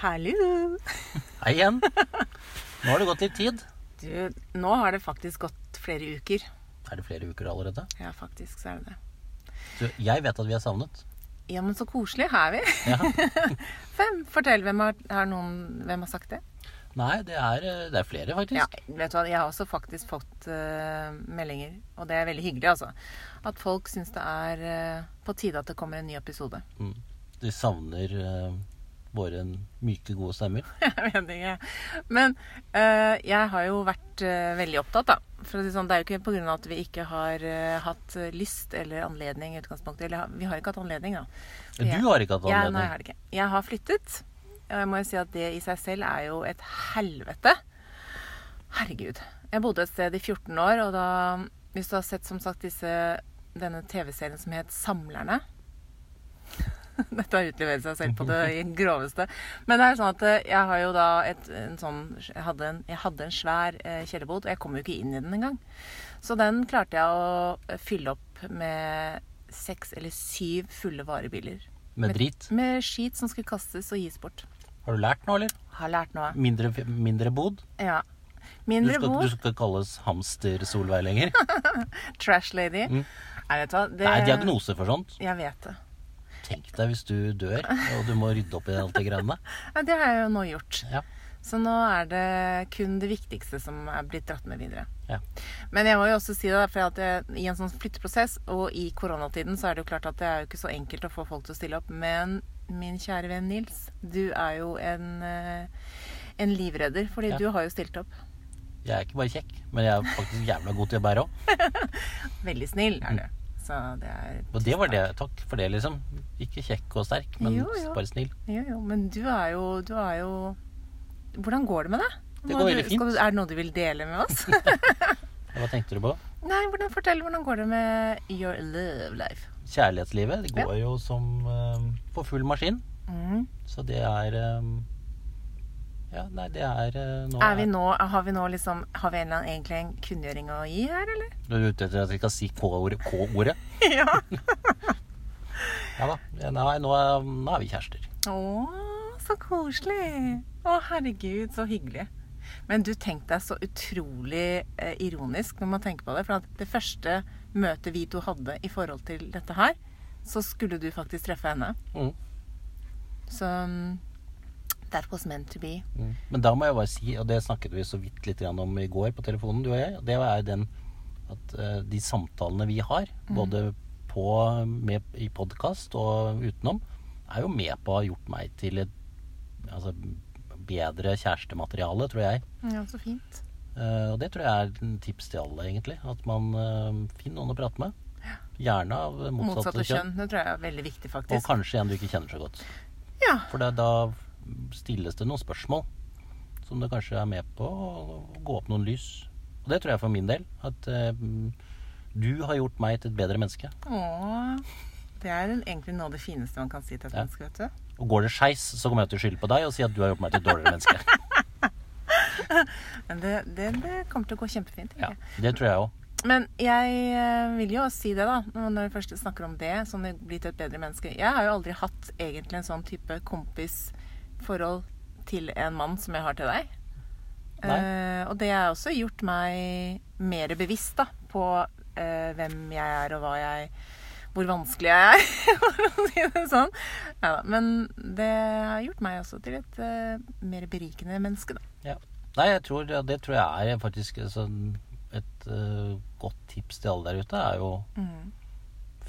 Hallo! Hei igjen. Nå har det gått litt tid. Du, nå har det faktisk gått flere uker. Er det flere uker allerede? Ja, faktisk så er det det. Du, jeg vet at vi er savnet. Ja, men så koselig er vi. Ja. Fem. Fortell, hvem har, har noen, hvem har sagt det? Nei, det er, det er flere, faktisk. Ja, vet du hva, jeg har også faktisk fått uh, meldinger, og det er veldig hyggelig, altså. At folk syns det er uh, på tide at det kommer en ny episode. Mm. De savner eh, våre myke, gode stemmer. Jeg vet ikke. Men øh, jeg har jo vært øh, veldig opptatt, da. For sånn, det er jo ikke pga. at vi ikke har øh, hatt lyst eller anledning i utgangspunktet. Eller vi har ikke hatt anledning, da. Du har ikke hatt Ja, nei, jeg har det ikke. Jeg har flyttet. Og jeg må jo si at det i seg selv er jo et helvete. Herregud. Jeg bodde et sted i 14 år, og da Hvis du har sett som sagt disse, denne TV-serien som het Samlerne Dette har utlevere seg selv på det i groveste. Men det er sånn at eh, jeg har jo da et, en sånn Jeg hadde en, jeg hadde en svær eh, kjellerbod, og jeg kom jo ikke inn i den engang. Så den klarte jeg å eh, fylle opp med seks eller syv fulle varebiler. Med drit. Med skit som skulle kastes og gis bort. Har du lært noe, eller? Har lært noe. Mindre, mindre bod? Ja. Du skal, bod. du skal kalles hamster-Solveig lenger. Trash lady. Mm. Nei, vet du hva. Det er diagnose for sånt. Jeg vet det. Tenk deg hvis du dør, og du må rydde opp i alt det greiene. Nei, det har jeg jo nå gjort. Ja. Så nå er det kun det viktigste som er blitt dratt med videre. Ja. Men jeg må jo også si det, for at jeg, i en sånn flytteprosess og i koronatiden så er det jo klart at det er jo ikke så enkelt å få folk til å stille opp. Men min kjære venn Nils, du er jo en, eh, en livredder, fordi Ja. du har jo stilt opp. Jeg er ikke bare kjekk, men jeg er faktisk jævla god til å bære òg. Veldig snill er du. Så det er Og det var det. Takk for det, liksom. Ikke kjekk og sterk, men Jo, jo. bare snill. Jo, jo, men du er jo, du er jo Hvordan går det med deg? Det går veldig fint. Du, er det noe du vil dele med oss? Hva tenkte du på? Nei, hvordan, fortell, hvordan går det med your love life? Kjærlighetslivet det går jo som uh, på full maskin. Mm. Så det er eh, Ja, nei, det er eh, nå Er vi nå, har vi nå liksom Har vi en eller annen, egentlig en kunngjøring å gi her, eller? Du er ute etter at vi skal si K-ordet? K-ordet? ja. Ja da. Nei, nå er, nå er vi kjærester. Å, så koselig. Å, herregud, så hyggelig. Men du, tenk deg så utrolig eh, ironisk når man tenker på det. For at det første møtet vi to hadde i forhold til dette her, så skulle du faktisk treffe henne. Mm. Så mm, that was meant to be. Mm. Men da må jeg bare si, og det snakket vi så vidt litt om i går på telefonen, du og jeg, det er den at eh, de samtalene vi har, både på, med, i podkast og utenom, er jo med på å ha gjort meg til et altså, bedre kjærestemateriale, tror jeg. Ja, så fint. Uh, og det tror jeg er en tips til alle, egentlig. At man uh, finner noen å prate med. Gjerne av motsatte, Motsatte kjønn. kjønn. Det tror jeg er veldig viktig, faktisk. Og kanskje en du ikke kjenner så godt. Ja. For det, da stilles det noen spørsmål som det kanskje er med på å gå opp noen lys. Og det tror jeg for min del. At eh, du har gjort meg til et bedre menneske. Åh, det er egentlig noe av det fineste man kan si til et Ja. menneske, vet du. Og går det skeis, så kommer jeg til å skylde på deg og si at du har gjort meg til et dårligere menneske. Men det, det, det kommer til å gå kjempefint. Ja. Det tror jeg òg. Men jeg eh, vil jo si det, da, når vi først snakker om det, som det blir til et bedre menneske. Jeg har jo aldri hatt egentlig en sånn type kompisforhold til en mann som jeg har til deg. Eh, og det har også gjort meg mer bevisst da, på uh, hvem jeg er, og hva jeg hvor vanskelig jeg er, for å si det sånn. Neida, men det har gjort meg også til et uh, mer berikende menneske, da. Ja. Nei, jeg tror, ja, det tror jeg er faktisk altså, et eh, godt tips til alle der ute. er jo Mm.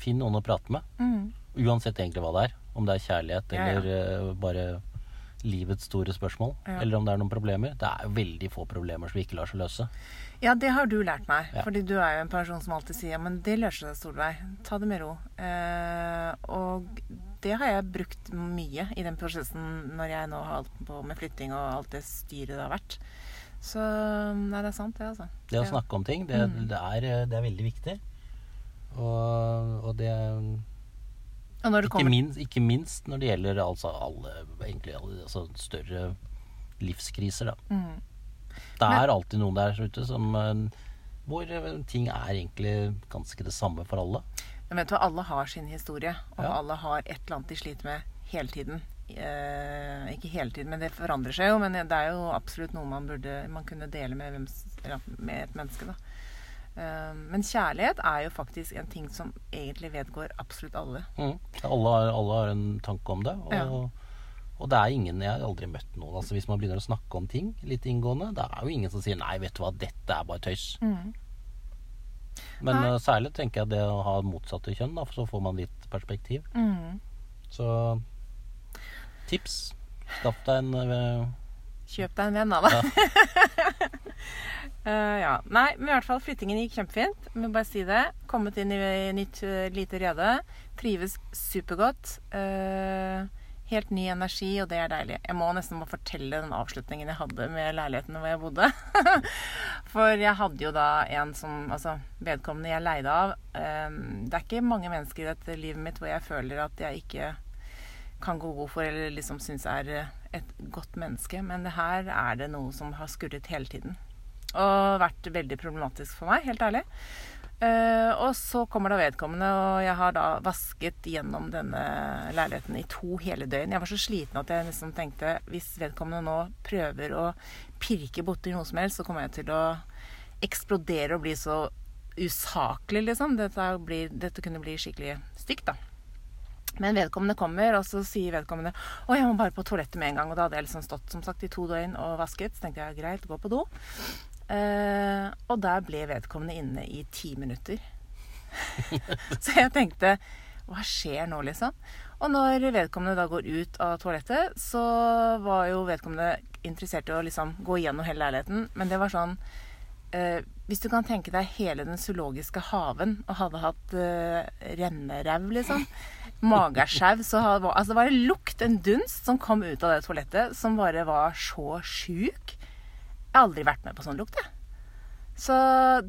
Finn noen å prate med. Mm. Uansett egentlig hva det er. Om det er kjærlighet Ja, ja. eller eh, bare livets store spørsmål. Ja. Eller om det er noen problemer. Det er veldig få problemer som ikke lar seg løse. Ja, det har du lært meg. Ja. Fordi du er jo en person som alltid sier men det løser seg, Solveig. Ta det med ro. Eh, og det har jeg brukt mye i den prosessen når jeg nå har holdt på med flytting og alt det styret det har vært. Så nei, det er sant, det, altså. Det å snakke om ting, det, Mm. det, er, eh, det er veldig viktig. Og, og det ikke, minst, ikke minst når det gjelder altså alle, egentlig, altså større livskriser, da. mm. Det er alltid noen der ute som eh, hvor eh, ting er egentlig ganske det samme for alle. Men vet du alle har sin historie, og Ja. alle har et eller annet de sliter med hele tiden. eh, Ikke hele tiden, men det forandrer seg jo. Men det er jo absolutt noe man burde man kunne dele med, hvem, med et menneske. da. Eh, men kjærlighet er jo faktisk en ting som egentlig vedgår absolutt alle. Mm. Alle, har, alle har en tanke om det. Og, Ja. og det er ingen Jeg har aldri møtt noen altså Hvis man begynner å snakke om ting litt inngående, det er jo ingen som sier 'nei, vet du hva, dette er bare tøys'. Men Nei. eh, særlig tenker jeg det å ha motsatte kjønn, da, så får man litt perspektiv. Så tips. Skaff deg en eh, Kjøp deg en venn, da. da. Eh, ja. Nei, men i hvert fall flyttingen gikk kjempefint. Må bare si det. Kommet inn i nytt eh, lite rede. Trives supergodt. Uh, helt ny energi, og det er deilig. Jeg må nesten må fortelle den avslutningen jeg hadde med leiligheten hvor jeg bodde. For jeg hadde jo da en som Altså vedkommende jeg leide av. det er ikke mange mennesker i dette livet mitt hvor jeg føler at jeg ikke kan gå god for eller liksom syns er et godt menneske. Men her er det noe som har skurret hele tiden. Og vært veldig problematisk for meg, helt ærlig. Uh, og så kommer da vedkommende, og jeg har da vasket gjennom denne leiligheten i to hele døgn. Jeg var så sliten at jeg liksom tenkte hvis vedkommende nå prøver å pirke borti noe som helst, så kommer jeg til å eksplodere og bli så usaklig, liksom. Dette, blir, dette kunne bli skikkelig stygt, da. Men vedkommende kommer, og så sier vedkommende å, jeg må bare på toalettet med en gang. Og da hadde jeg liksom stått som sagt i to døgn og vasket. Så tenkte jeg greit, gå på do. Eh, og der ble vedkommende inne i ti minutter. så jeg tenkte hva skjer nå, liksom? Og når vedkommende da går ut av toalettet, så var jo vedkommende interessert i å liksom gå gjennom hele leiligheten. Men det var sånn eh, Hvis du kan tenke deg hele den zoologiske haven og hadde hatt eh, renneræv, liksom. Magesjau. Så hadde, altså, det var en lukt, en dunst, som kom ut av det toalettet, som bare var så sjuk. Jeg har aldri vært med på sånn lukt, jeg. Så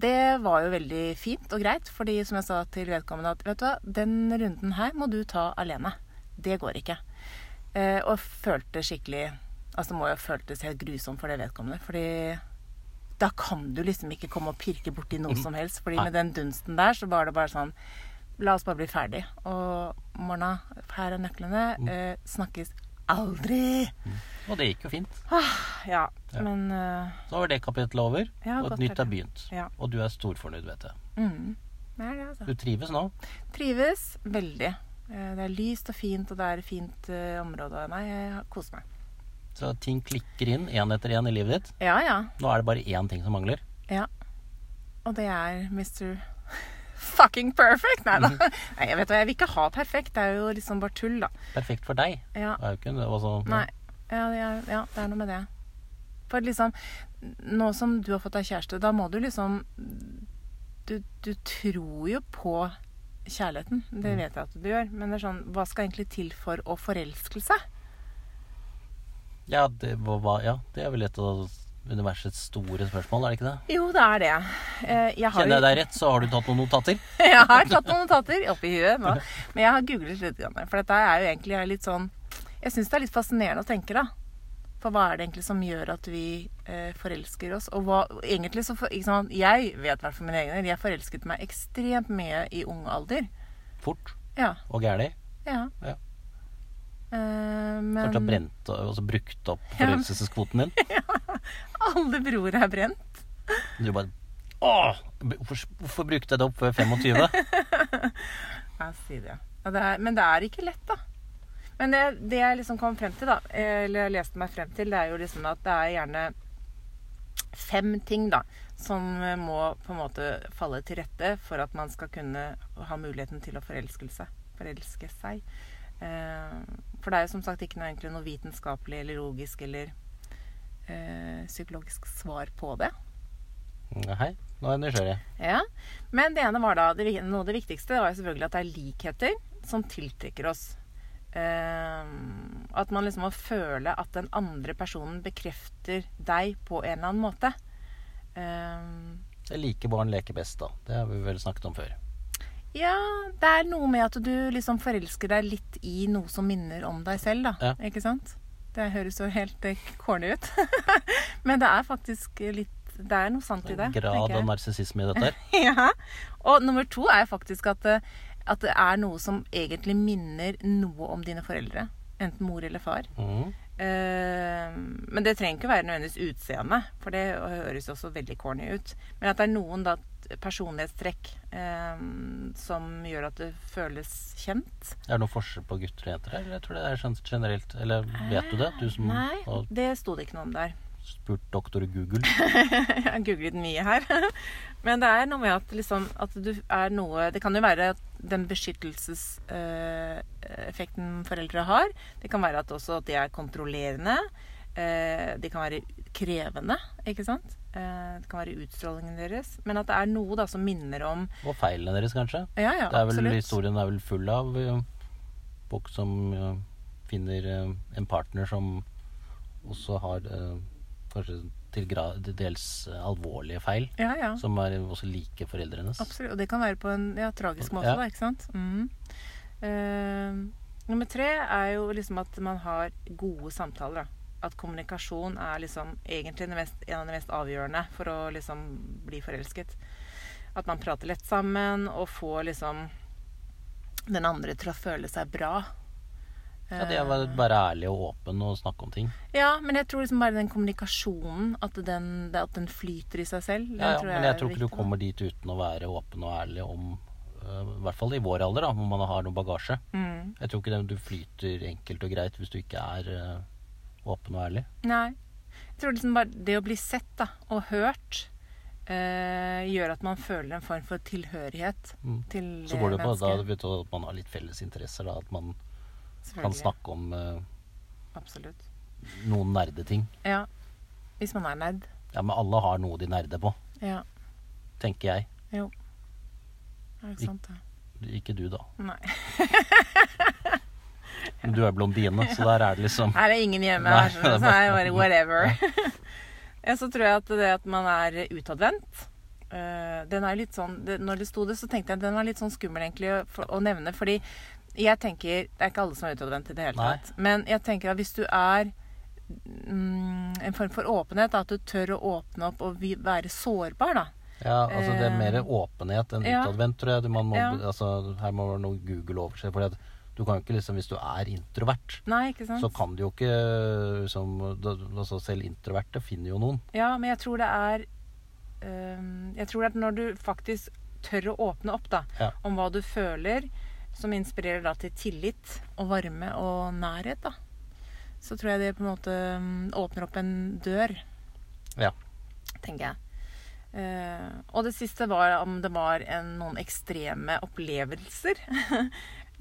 det var jo veldig fint og greit, fordi som jeg sa til vedkommende at vet du hva, den runden her må du ta alene. Det går ikke. Eh, og følte skikkelig Altså må jo føltes helt grusomt for det vedkommende. Fordi da kan du liksom ikke komme og pirke borti noe som helst. Fordi med den dunsten der, så var det bare sånn La oss bare bli ferdig. Og Morna, her er nøklene. Eh, snakkes aldri. Og det gikk jo fint. Ja, Ja. men uh... Så var det kapittelet over, Ja, og et nytt er begynt. Ja. Og du er storfornøyd, vet jeg. mm, det det, altså. Du trives nå? Trives veldig. Eh, Det er lyst og fint, og det er fint uh, område. Nei, jeg koser meg. Så ting klikker inn én etter én i livet ditt. Ja, ja. Nå er det bare én ting som mangler. Ja. Og det er Mr. Fucking perfect! Nei da. Nei, jeg vet hva, jeg vil ikke ha perfekt. Det er jo liksom bare tull, da. Perfekt for deg. Ja. Det er jo ikke det, altså, Nei. Ja, er, ja, det er noe med det. For liksom Nå som du har fått deg kjæreste, da må du liksom Du, du tror jo på kjærligheten. Det vet jeg at du gjør. Men det er sånn Hva skal egentlig til for å forelske seg? Ja, det, var, ja, det er vel et av universets store spørsmål, er det ikke det? Jo, det er det. Eh, Jeg har Kjenner jeg deg rett, så har du tatt noen notater. Jeg har tatt noen notater oppi huet nå. Men jeg har googlet litt. For dette er jo egentlig litt sånn Jeg syns det er litt fascinerende å tenke, da. For hva er det egentlig som gjør at vi eh, forelsker oss? Og hva egentlig så sant, Jeg vet i hvert fall mine egne. Jeg forelsket meg ekstremt mye i ung alder. Fort Ja. og gæli. ja. Ja. Eh, men Kanskje har brent og brukt opp Ja. forelskelseskvoten din. alle broer er brent. Du bare Åh! Hvorfor, hvorfor brukte jeg det opp før 25? Ja, si det. Ja, det er, men det er ikke lett, da. Men det, det jeg liksom kom frem til, da, eller leste meg frem til, det er jo liksom at det er gjerne fem ting da, som må på en måte falle til rette for at man skal kunne ha muligheten til å forelske seg. Forelske seg. Eh, for det er jo som sagt ikke noe, egentlig noe vitenskapelig eller logisk eller øh, psykologisk svar på det. Nei, nå er jeg nysgjerrig. Ja, Men det ene var da det, Noe av det viktigste var jo selvfølgelig at det er likheter som tiltrekker oss. Uh, at man liksom må føle at den andre personen bekrefter deg på en eller annen måte. Det er like barn leker best, da. Det har vi vel snakket om før. Ja, det er noe med at du liksom forelsker deg litt i noe som minner om deg selv, da. Ja. Ikke sant? Det høres jo helt eh, corny ut. Men det er faktisk litt Det er noe sant i det. En grad av narsissisme i dette her. Ja. Og nummer to er faktisk at det, at det er noe som egentlig minner noe om dine foreldre. Enten mor eller far. Mm. Eh, men det trenger ikke være nødvendigvis utseende, for det høres også veldig corny ut. Men at det er noen da, personlighetstrekk eh, som gjør at det føles kjent. Er det noen forskjell på gutter og jenter? Eller jeg tror det er sånn generelt Eller vet du det? Du som Nei, har det sto det ikke noe om der. spurt doktor Google. Jeg har googlet mye her. Men det er noe med at, liksom, at du er noe Det kan jo være den beskyttelseseffekten foreldre har. Det kan være at også at de er kontrollerende. Eh, de kan være krevende, ikke sant? Eh, det kan være utstrålingen deres. Men at det er noe da som minner om Og feilene deres, kanskje. Ja, ja, det er vel, historien er vel full av eh, folk som ja, finner eh, en partner som også har kanskje til, dels alvorlige feil. Ja, ja. Som er også like foreldrenes. Absolutt. Og det kan være på en ja, tragisk måte, Ja. da, ikke sant? Mm. Uh, nummer tre er jo liksom at man har gode samtaler. Da. At kommunikasjon er liksom egentlig mest, en av de mest avgjørende for å liksom bli forelsket. At man prater lett sammen og får liksom den andre til å føle seg bra. Ja, det er å være ærlig og åpen og snakke om ting. ja, men jeg tror liksom bare den kommunikasjonen, at den, at den flyter i seg selv, Ja, ja, men jeg tror ikke du kommer dit uten å være åpen og ærlig om eh, I hvert fall i vår alder, da, hvor man har noe bagasje. Mm. Jeg tror ikke det, du flyter enkelt og greit hvis du ikke er eh, åpen og ærlig. Nei. Jeg tror liksom bare det å bli sett da, og hørt eh, gjør at man føler en form for tilhørighet Mm. til Så går det på da, det betyr du, at man har litt felles interesser. Da, at man kan snakke om eh, Absolutt. noen nerdeting. Ja. Hvis man er nerd. Ja, men alle har noe de nerder på, Ja. tenker jeg. Jo. Er det sant, det? Ikke du, da. Nei. Men du er blondine, så der er det liksom Her er ingen hjemme. Nei, her, så så er bare whatever. så tror jeg at det at man er utadvendt eh, Den er litt sånn Når det sto det, så tenkte jeg at den var litt sånn skummel egentlig å, å nevne. Fordi jeg tenker Det er ikke alle som er utadvendt i det hele Nei. tatt. Men jeg tenker at hvis du er mm, en form for åpenhet, at du tør å åpne opp og være sårbar, da. Ja, altså det er mer Eh, åpenhet enn ja. utadvendt, tror jeg. Man må, Ja. altså, her må det være noe Google over seg. For du kan ikke liksom, hvis du er introvert, Nei, ikke sant? så kan du jo ikke liksom, altså Selv introverte finner jo noen. Ja, men jeg tror det er øh, Jeg tror det er når du faktisk tør å åpne opp da, Ja. om hva du føler, som inspirerer da til tillit og varme og nærhet, da. Så tror jeg det på en måte åpner opp en dør, Ja. tenker jeg. Uh, og det siste var om det var en, noen ekstreme opplevelser.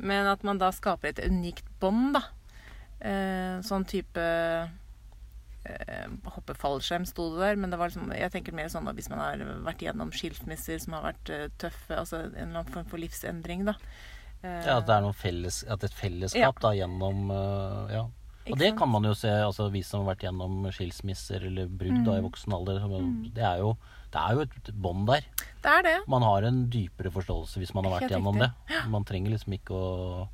Men at man da skaper et unikt bånd, da. Eh, sånn type eh, Hoppe fallskjerm sto det der, men det var liksom, jeg tenker mer sånn da, hvis man har vært gjennom skilsmisser som har vært eh, tøffe, altså en eller annen form for livsendring, da. Eh, Ja, At det er noe felles, at et fellesskap da gjennom øh, Ja. Og det kan man jo se, altså vi som har vært gjennom skilsmisser eller brudd da i Mm. voksen alder. Det er jo, det er jo et bånd der. Det er det. Man har en dypere forståelse hvis man har vært Helt gjennom riktig. det. Man trenger liksom ikke å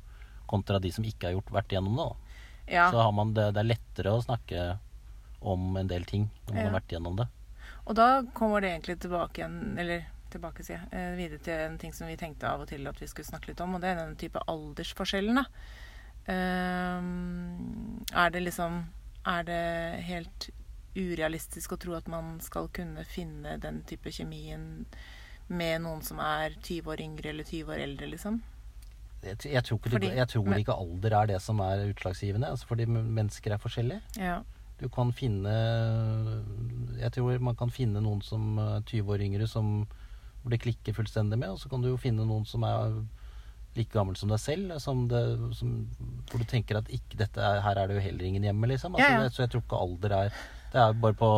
Kontra de som ikke har gjort, vært gjennom det. da. Ja. Så har man det, det er lettere å snakke om en del ting når man Ja. har vært gjennom det. Og da kommer det egentlig tilbake igjen, eller tilbake, sier jeg, eh, videre til en ting som vi tenkte av og til at vi skulle snakke litt om, og det er den type aldersforskjellen, da. Ehm, er det liksom Er det helt urealistisk å tro at man skal kunne finne den type kjemien med noen som er 20 år yngre eller 20 år eldre, liksom? Jeg, jeg tror, ikke, Fordi- jeg tror men- ikke alder er det som er utslagsgivende. Altså fordi mennesker er forskjellige. Ja. Du kan finne Jeg tror man kan finne noen som er 20 år yngre som hvor det klikker fullstendig med, og så kan du jo finne noen som er like gammel som deg selv, som det, som, hvor du tenker at ikke, dette er, her er det jo heller ingen hjemme, liksom. Altså, Ja, ja. Det, så jeg tror ikke alder er Det er bare på,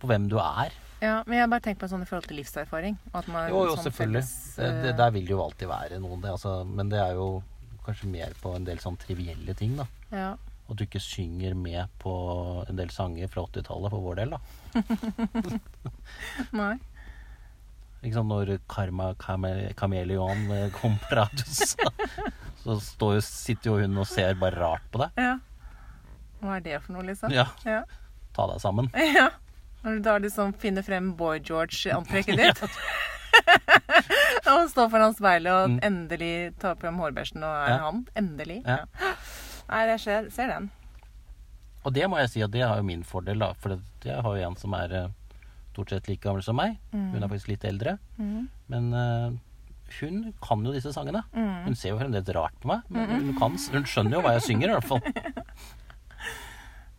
på hvem du er. ja. Men jeg bare tenker på sånn i forhold til livserfaring. man, Jo, jo, sånn selvfølgelig. felles, Det, det, eh, der vil det jo alltid være noen, det, altså, men det er jo kanskje mer på en del sånn trivielle ting, da. ja. At du ikke synger med på en del sanger fra 80-tallet for vår del, da. Nei. Ikke sant, når Karma Kameleon eh, kom på radio, så, så står jo, sitter jo hun og ser bare rart på deg. Ja. Hva er det for noe, liksom? Ja, Ja. Ta deg sammen. Ja. Når du da liksom finner frem Boy George-antrekket ditt. og står foran speilet og Mm. endelig tar frem hårbørsten og er Ja. han. Endelig. Ja. Nei, jeg ser, ser den. Og det må jeg si at det har jo min fordel, da. For jeg har jo en som er eh, stort sett like gammel som meg. Hun er faktisk litt eldre. Mm. Men uh, hun kan jo disse sangene. Mm. Hun ser jo fremdeles rart på meg, men hun, kan, hun skjønner jo hva jeg synger, i hvert fall.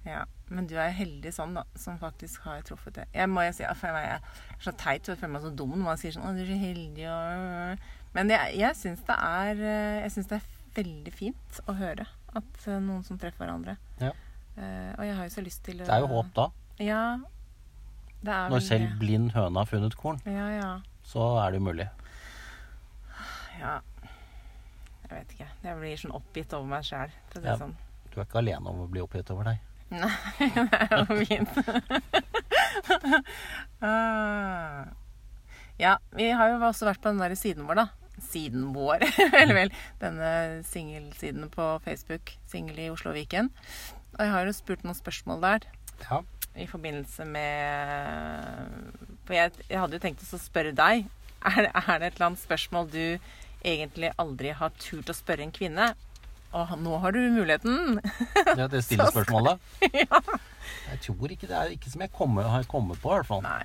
Ja, men du er heldig sånn, da, som faktisk har truffet det. Jeg må jo si, jeg er så teit, og føler meg så dum når man sier sånn 'Å, du er så heldig', og Men jeg, jeg syns det er eh, Jeg syns det er veldig fint å høre at eh, noen som treffer hverandre. Ja. Uh, og jeg har jo så lyst til å Det er jo håp da. Ja. Det Når vel selv blind høne har funnet korn, Ja, ja. så er det jo mulig. Ja. Jeg vet ikke. Jeg blir sånn oppgitt over meg sjæl. Ja. sånn. Du er ikke alene om å bli oppgitt over deg. Nei, det er jo fint. ah. Ja, vi har jo også vært på den der siden vår, da. Siden vår, eller vel. Denne singelsiden på Facebook. Singel i Oslo og Viken. Og jeg har jo spurt noen spørsmål der Ja. i forbindelse med For jeg, jeg hadde jo tenkt å spørre deg. Er det, er det et eller annet spørsmål du egentlig aldri har turt å spørre en kvinne? Og nå har du muligheten. Det er det stille spørsmålet. ja. Jeg tror ikke det er ikke som jeg kommer, har kommet på, i hvert fall. Nei.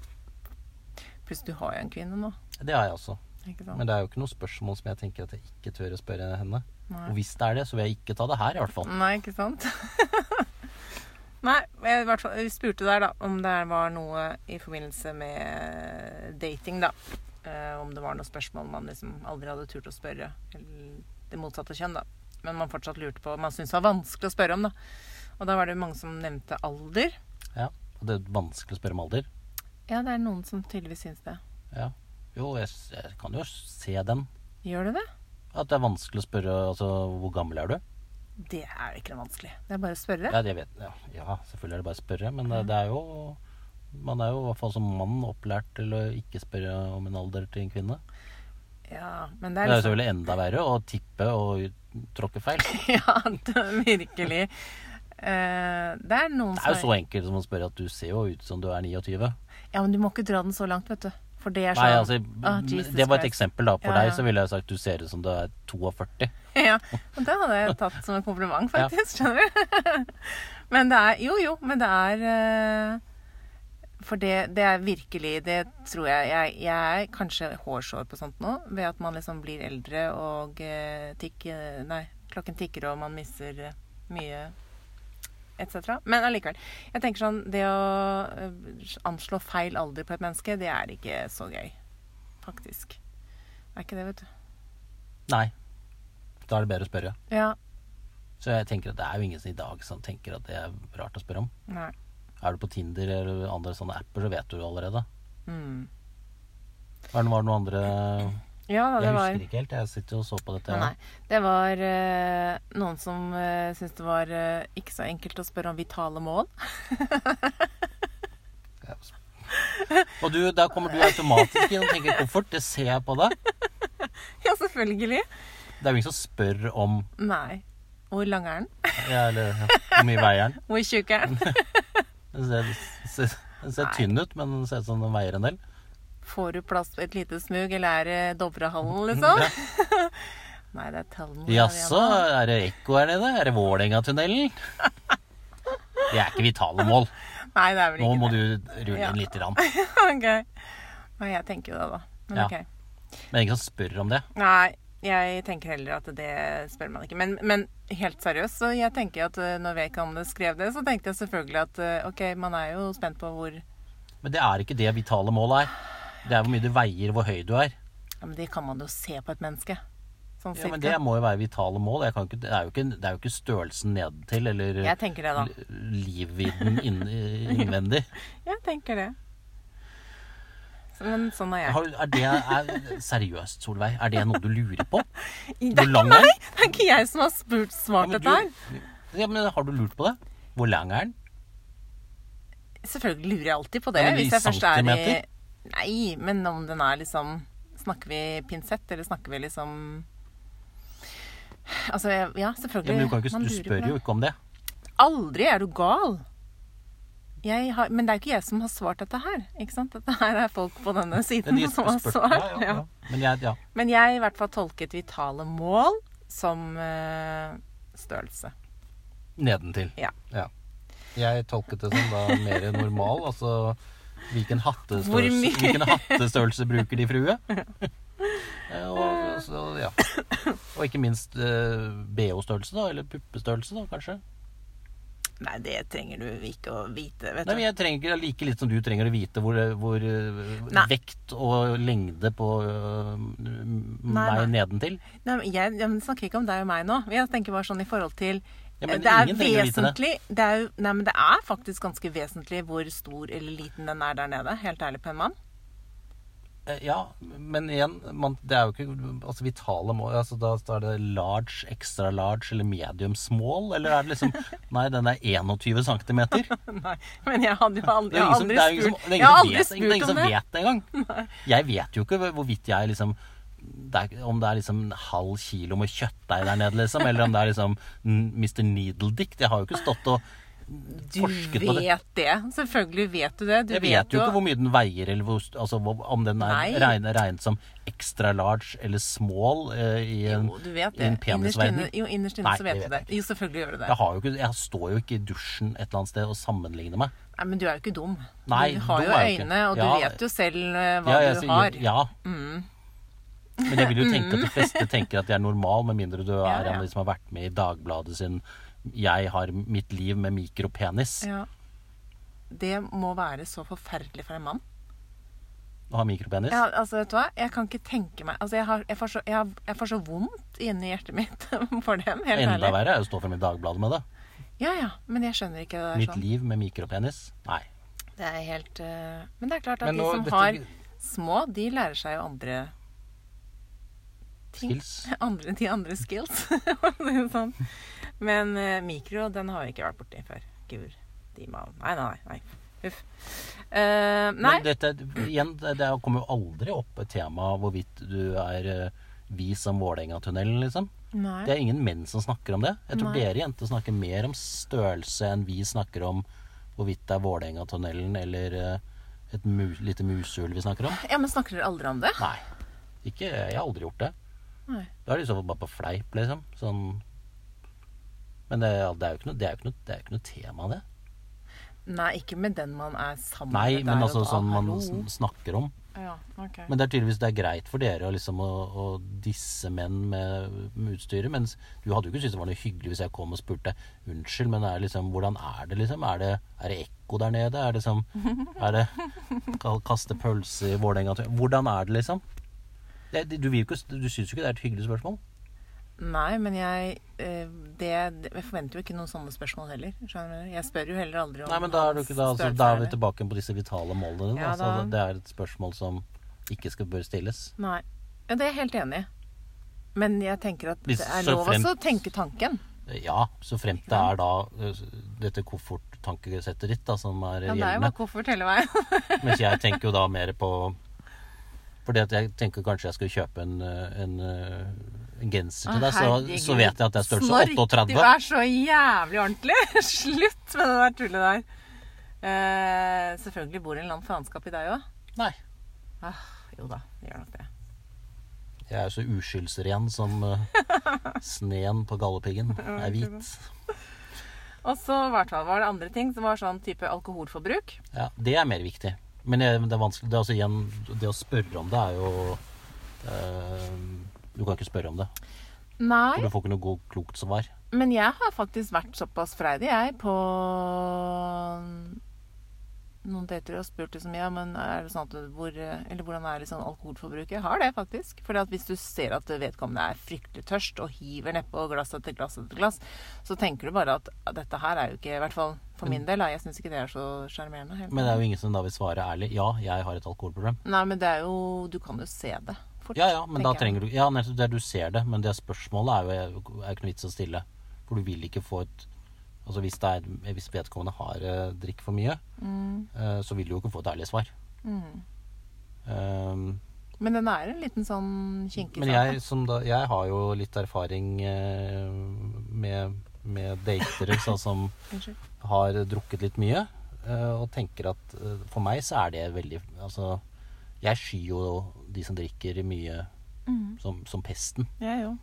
Pluss du har jo en kvinne nå. Det har jeg også. Men det er jo ikke noe spørsmål som jeg tenker at jeg ikke tør å spørre henne. Nei. Og hvis det er det, så vil jeg ikke ta det her, i hvert fall. Nei, ikke sant? Nei, jeg, i hvert fall, jeg spurte der da om det var noe i forbindelse med dating, da. Eh, om det var noe spørsmål man liksom aldri hadde turt å spørre eller det motsatte kjønn, da. Men man fortsatt lurte på Man syntes det var vanskelig å spørre om, da. Og da var det mange som nevnte alder. Ja. Og det er vanskelig å spørre om alder. Ja, det er noen som tydeligvis syns det. Ja. Jo, jeg, jeg kan jo se den. Gjør du det? At det er vanskelig å spørre altså, hvor gammel er du? Det er ikke noe vanskelig. Det er bare å spørre. Ja, det vet ja, ja, selvfølgelig er det bare å spørre, men det, det er jo Man er jo i hvert fall som mann opplært til å ikke spørre om en alder til en kvinne. Ja, men Det det er liksom... jo er selvfølgelig enda verre å tippe og tråkke feil. Ja, det, virkelig. Uh, det er noen Det er jo så enkelt som å spørre at du ser jo ut som du er 29. Ja, men du må ikke dra den så langt, vet du. For det er sånn Nei, altså, oh, det var et eksempel, da. For Ja, ja. deg så ville jeg sagt du ser ut som du er 42. Ja, og det hadde jeg tatt som en kompliment, Ja. faktisk. Skjønner du? Men det er Jo, jo, men det er eh, For det, det er virkelig Det tror jeg Jeg, jeg er kanskje hårsår på sånt nå, ved at man liksom blir eldre og eh, tikker Nei, klokken tikker, og man mister eh, mye etc. Men allikevel. Jeg tenker sånn Det å eh, anslå feil alder på et menneske, det er ikke så gøy. Faktisk. Det er ikke det, vet du. Nei. Da er det bedre å spørre. Ja. Så jeg tenker at det er jo ingen som i dag som tenker at det er rart å spørre om. Nei. Er du på Tinder eller andre sånne apper, så vet du det allerede. Mm. Var det var noen andre Ja da, det Jeg var husker ikke helt. Jeg sitter og så på dette. Nei, det var uh, noen som uh, syntes det var uh, ikke så enkelt å spørre om vitale mål. Og du, der kommer du automatisk inn og tenker koffert. Det ser jeg på deg. ja, selvfølgelig. Det er jo ingen som spør om Nei. Hvor lang er den? ja, eller, ja, hvor mye veier den. Hvor tjukk er den? Den ser, ser, ser tynn ut, men den ser ut som den veier en del. Får du plass på et lite smug, eller er det Dovrehallen, liksom? Ja. Nei, det er Tallen. Jaså, er det ekko her nede? Er det Vålerengatunnelen? Det er ikke vitale mål. Nei, det er vel ikke Nå må det. du rulle Ja. inn lite grann. ok. Nei, jeg tenker jo det, da. Men Ja. ok. Men det ingen som spør om det. Nei, jeg tenker heller at det spør man ikke. Men, men helt seriøst, så jeg tenker at eh, når vedkommende skrev det, så tenkte jeg selvfølgelig at eh, ok, man er jo spent på hvor Men det er ikke det vitale målet er. Det er hvor mye du veier, hvor høy du er. Ja, men det kan man jo se på et menneske. Sånn Ja, men det må jo være vitale mål. Ikke, det, er jo ikke, det er jo ikke størrelsen nedtil eller Jeg det, livvidden inn, innvendig. Jeg tenker det. Men sånn er jeg. Har, er det er, Seriøst, Solveig, er det noe du lurer på? Det er ikke meg! Det er ikke jeg som har spurt, svart Ja, dette her. ja, men har du lurt på det? Hvor lang er den? Selvfølgelig lurer jeg alltid på det. Ja, men hvis jeg først er i? Nei, men om den er liksom Snakker vi pinsett, eller snakker vi liksom Altså, ja, selvfølgelig. Ja, men du, kan ikke, du spør jo ikke om det. Aldri! Er du gal? Jeg har, men det er jo ikke jeg som har svart dette her. ikke sant? Dette her er folk på denne siden de som har svart. Ja, ja, ja. Men jeg, ja. Men jeg i hvert fall tolket vitale mål som uh, størrelse. Nedentil. Ja. Jeg tolket det som da mer normal. Altså hvilken hattestørrelse, hvilken hattestørrelse bruker de frue? Eh, og, så, ja. og ikke minst uh, BH-størrelse, da. Eller puppestørrelse, da, kanskje. Nei, det trenger du ikke å vite, vet Nei, men. Jeg trenger like litt som du trenger å vite hvor, hvor eh, vekt og lengde på uh, meg nedentil. Nei, men jeg, jeg snakker ikke om deg og meg nå. Jeg tenker bare sånn i forhold til Ja, men Det er vite det. vesentlig det er, Nei, men det er faktisk ganske vesentlig hvor stor eller liten den er der nede. Helt ærlig på en mann. Eh, Ja, men igjen, man, det er jo ikke altså vitale mål. Altså, da står det large, extra large eller medium small, eller er det liksom Nei, den er 21 cm. Nei, men jeg hadde jo aldri, er jeg ingen som, har aldri det er ingen spurt det er ingen aldri det er ingen som om vet det engang. Jeg vet jo ikke hvorvidt jeg liksom det er, Om det er liksom en halv kilo med kjøttdeig der nede, liksom, eller om det er liksom Mr. Needle Dick. Jeg har jo ikke stått og Du forsket på det. vet det. Selvfølgelig vet du det. Du Jeg vet jo ikke hvor mye den veier, eller hvor, altså, om den er regnet, regnet som extra large eller small eh, i en, Jo, du vet i en penisverden. Innerst inne, jo, innerst inne Nei, så vet du det. Jo, selvfølgelig gjør du det. Jeg, har jo ikke, jeg står jo ikke i dusjen et eller annet sted og sammenligner meg. Nei, men du er jo ikke dum. Nei, du har jo øyne, og du Ja. vet jo selv eh, hva Ja, jeg du har. Ja. Mm. Men jeg vil jo tenke at de fleste tenker at de er normal, med mindre du er Ja, ja. en av de som har vært med i Dagbladet sin 'Jeg har mitt liv med mikropenis'. Ja. Det må være så forferdelig for en mann. Å ha mikropenis. Ja, altså, vet du hva? Jeg kan ikke tenke meg altså, jeg, har, jeg, får så, jeg, har, jeg får så vondt inni hjertet mitt for dem. Helt Enda ærlig. verre er å stå frem i Dagbladet med det. Ja, ja. Men jeg skjønner ikke det der Mitt sånn. liv med mikropenis. Nei. Det er helt uh... Men det er klart at nå, de som dette- har små, de lærer seg jo andre ting. Skills. Andre, de andre skills. for å si det sånn. Men eh, mikro, den har vi ikke vært borti før. Gud, de må Nei, nei, nei. Huff. Eh, nei. Men dette, igjen, det det kommer jo aldri opp et tema hvorvidt du er eh, vis om Vålerenga-tunnelen, liksom. nei. Det er ingen menn som snakker om det. Jeg tror Nei. dere jenter snakker mer om størrelse enn vi snakker om hvorvidt det er Vålerenga-tunnelen eller eh, et mu lite musehull vi snakker om. Ja, men snakker dere aldri om det? Nei. Ikke, jeg har aldri gjort det. Nei. Da er det i så fall bare på fleip, liksom. Sånn Men det, er jo ikke noe, er er ikke noe tema, det. Nei, ikke med den man er sammen Nei, med men altså sånn man Hallo. snakker om. Ja, okay. Men det er tydeligvis det er greit for dere liksom, å, å disse menn med, med utstyret. Mens du hadde jo ikke syntes det var noe hyggelig hvis jeg kom og spurte unnskyld, men er liksom, hvordan er det liksom? Er det, er det ekko der nede? Er det som, Er det kaste pølse i Vålerenga? Hvordan er det liksom? Det, du vil jo ikke, du syns jo ikke det er et hyggelig spørsmål? Nei, men jeg eh, det, Jeg forventer jo ikke noen sånne spørsmål heller. Skjønner du? Jeg spør jo heller aldri om Nei, men da er, du ikke, da, altså, da er vi tilbake på disse vitale målene. Ja, altså, det er et spørsmål som ikke skal bør stilles. Nei. Ja, det er jeg helt enig i. Men jeg tenker at Hvis det er lov fremt- å tenke tanken. Ja, så fremt det er da ø, dette kofferttankesettet ditt da, som er Ja, det er jo gjeldende. bare koffert hele veien. Mens jeg tenker jo da mer på Fordi at jeg tenker kanskje jeg skal kjøpe en, ø, en genser til deg, så, så vet jeg at det er størrelse Snork, 38. Du er så jævlig ordentlig. Slutt med det der tullet der. Eh, selvfølgelig bor det en eller annen faenskap i deg òg. Nei. Ah, jo da, det gjør nok det. Jeg er så uskyldsren som ø, sneen på gallepiggen er hvit. Og så var det andre ting som var sånn type alkoholforbruk. Ja, det er mer viktig. Men det, det er vanskelig det, er altså igjen, det å spørre om det er jo ø, Du kan ikke spørre om det. Nei, For du får ikke noe god, klokt svar. men jeg har faktisk vært såpass freidig, jeg, på noen dater og spurt liksom, ja, men er det sånn at hvor, eller hvordan er liksom alkoholforbruket? Jeg har det faktisk. For hvis du ser at vedkommende er fryktelig tørst og hiver nedpå glass etter glass etter glass, så tenker du bare at dette her er jo ikke, i hvert fall for min del, jeg syns ikke det er så sjarmerende. Men det er jo ingen som da vil svare ærlig. Ja, jeg har et alkoholproblem. Nei, men det er jo Du kan jo se det fort. Ja, ja, men da trenger du Ja, nettopp det du ser det, men det spørsmålet er jo er ikke noe vits å stille. For du vil ikke få et Altså hvis, det er, hvis vedkommende har eh, drikk for mye, Mm, eh, så vil du jo ikke få et ærlig svar. mm. Um, Men den er en liten sånn kinkig men jeg, da, jeg har jo litt erfaring eh, med, med datere så, som har drukket litt mye, eh, og tenker at eh, for meg så er det veldig Altså, jeg skyr jo de som drikker mye Mm. som, som pesten. Jeg jo.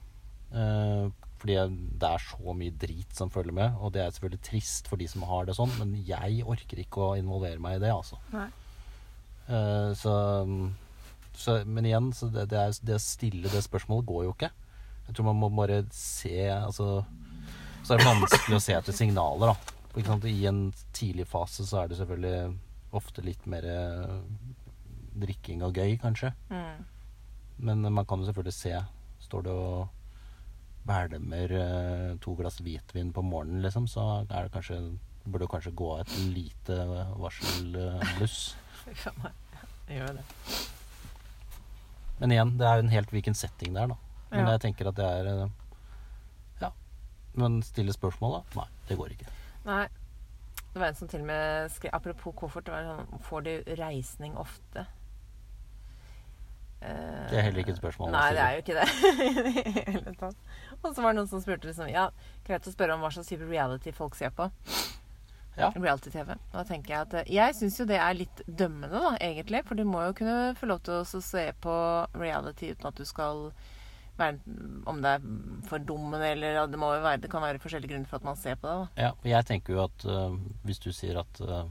Eh, Fordi det er så mye drit som følger med, og det er selvfølgelig trist for de som har det sånn, men jeg orker ikke å involvere meg i det, altså. Eh, så, så Men igjen, så det, det, er, det å stille det spørsmålet går jo ikke. Jeg tror man må bare se Altså Så er det vanskelig å se etter signaler, da. I en tidlig fase så er det selvfølgelig ofte litt mer drikking og gøy, kanskje. Mm. Men man kan jo selvfølgelig se. Står det og hvelmer eh, to glass hvitvin på morgenen, liksom, så er det kanskje burde det kanskje gå et lite varselbluss. Fy Jeg gjør det. Men igjen, det er jo en helt hvilken setting det er, da. Men Ja. jeg tenker at det er eh, Ja. Men stille spørsmål, da? Nei, det går ikke. Nei. Det var en som til og med skrev Apropos koffert, det var sånn Får du reisning ofte? Eh, Det er heller ikke et spørsmål. Nei, det er jo ikke det. i det hele tatt. Og så var det noen som spurte liksom Ja, greit å spørre om hva slags type reality folk ser på. Ja. Reality-TV. Da tenker jeg at eh, Jeg syns jo det er litt dømmende, da, egentlig. For du må jo kunne få lov til å se på reality uten at du skal være Om det er fordummende eller det, må jo være, det kan være forskjellige grunner for at man ser på det. da. Ja, jeg tenker jo at uh, hvis du sier at uh,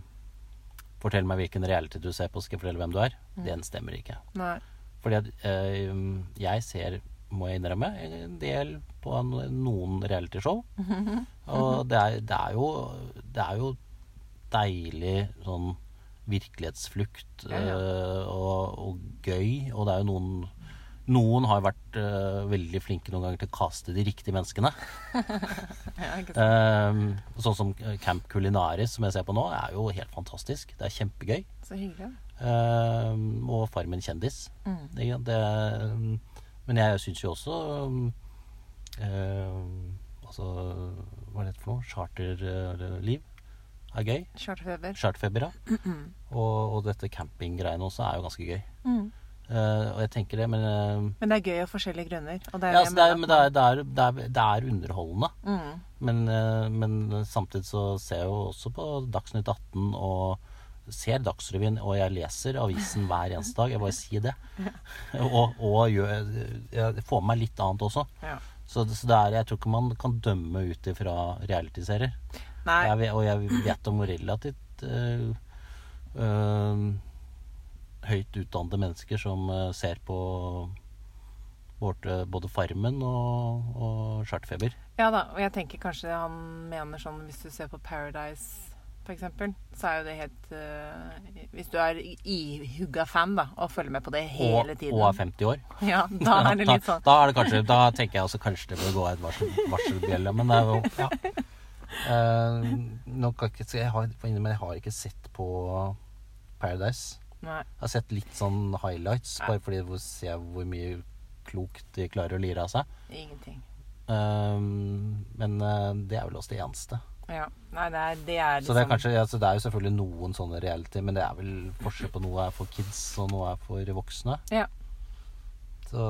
Fortell meg hvilken reality du ser på, skal jeg fortelle hvem du er. Mm. Den stemmer ikke. Nei. Fordi at øh, jeg ser, må jeg innrømme, en del på no- noen realityshow. Og det er, det er jo Det er jo deilig sånn virkelighetsflukt Ja, ja. øh, og, og gøy. Og det er jo noen Noen har vært uh, veldig flinke noen ganger til å kaste de riktige menneskene. Ja? Ehm, sånn som Camp Culinaris, som jeg ser på nå, er jo helt fantastisk. Det er kjempegøy. Så hyggelig. Ehm, og Farmen kjendis. Mm. Det, det, men jeg syns jo også ehm, Altså, hva er det for noe? Charterliv er gøy. Charterfeber. Charterfeber, ja. Og, og dette campinggreiene også er jo ganske gøy. Mm. Uh, og jeg tenker det, men uh, Men det er gøy av forskjellige grunner. Og det er ja, altså, det, er, men det, er, det, er, det, er, det er underholdende. mm. Men, uh, men samtidig så ser jeg jo også på Dagsnytt 18 og ser Dagsrevyen, og jeg leser avisen hver eneste dag. Jeg bare sier det. og og gjør, jeg får med meg litt annet også. Ja. Så, så det er, jeg tror ikke man kan dømme ut ifra realityserier. Og jeg vet om relativt øh, øh, høyt utdannede mennesker som øh, ser på både Farmen og, og Chartfeber. Ja da, og jeg tenker kanskje han mener sånn hvis du ser på Paradise eksempel, så er jo det helt uh, Hvis du er ihugga fan da, og følger med på det hele og, tiden og er 50 år. Ja, da er det litt sånn. Da, da, er det kanskje, da tenker jeg også kanskje det bør gå et varsel, varselbjelle, men det er jo ja. Uh, nå kan jeg, ikke, jeg, har, men jeg har ikke sett på Paradise. Nei. Jeg har sett litt sånn highlights, bare fordi jeg ser hvor mye klokt de klarer å lire av seg. Ingenting. Um, men det er vel også det eneste. Ja. Nei, det er, det er Så det er, liksom kanskje, altså, det er jo selvfølgelig noen sånne reality, men det er vel forskjell på noe er for kids og noe er for voksne. Ja. Så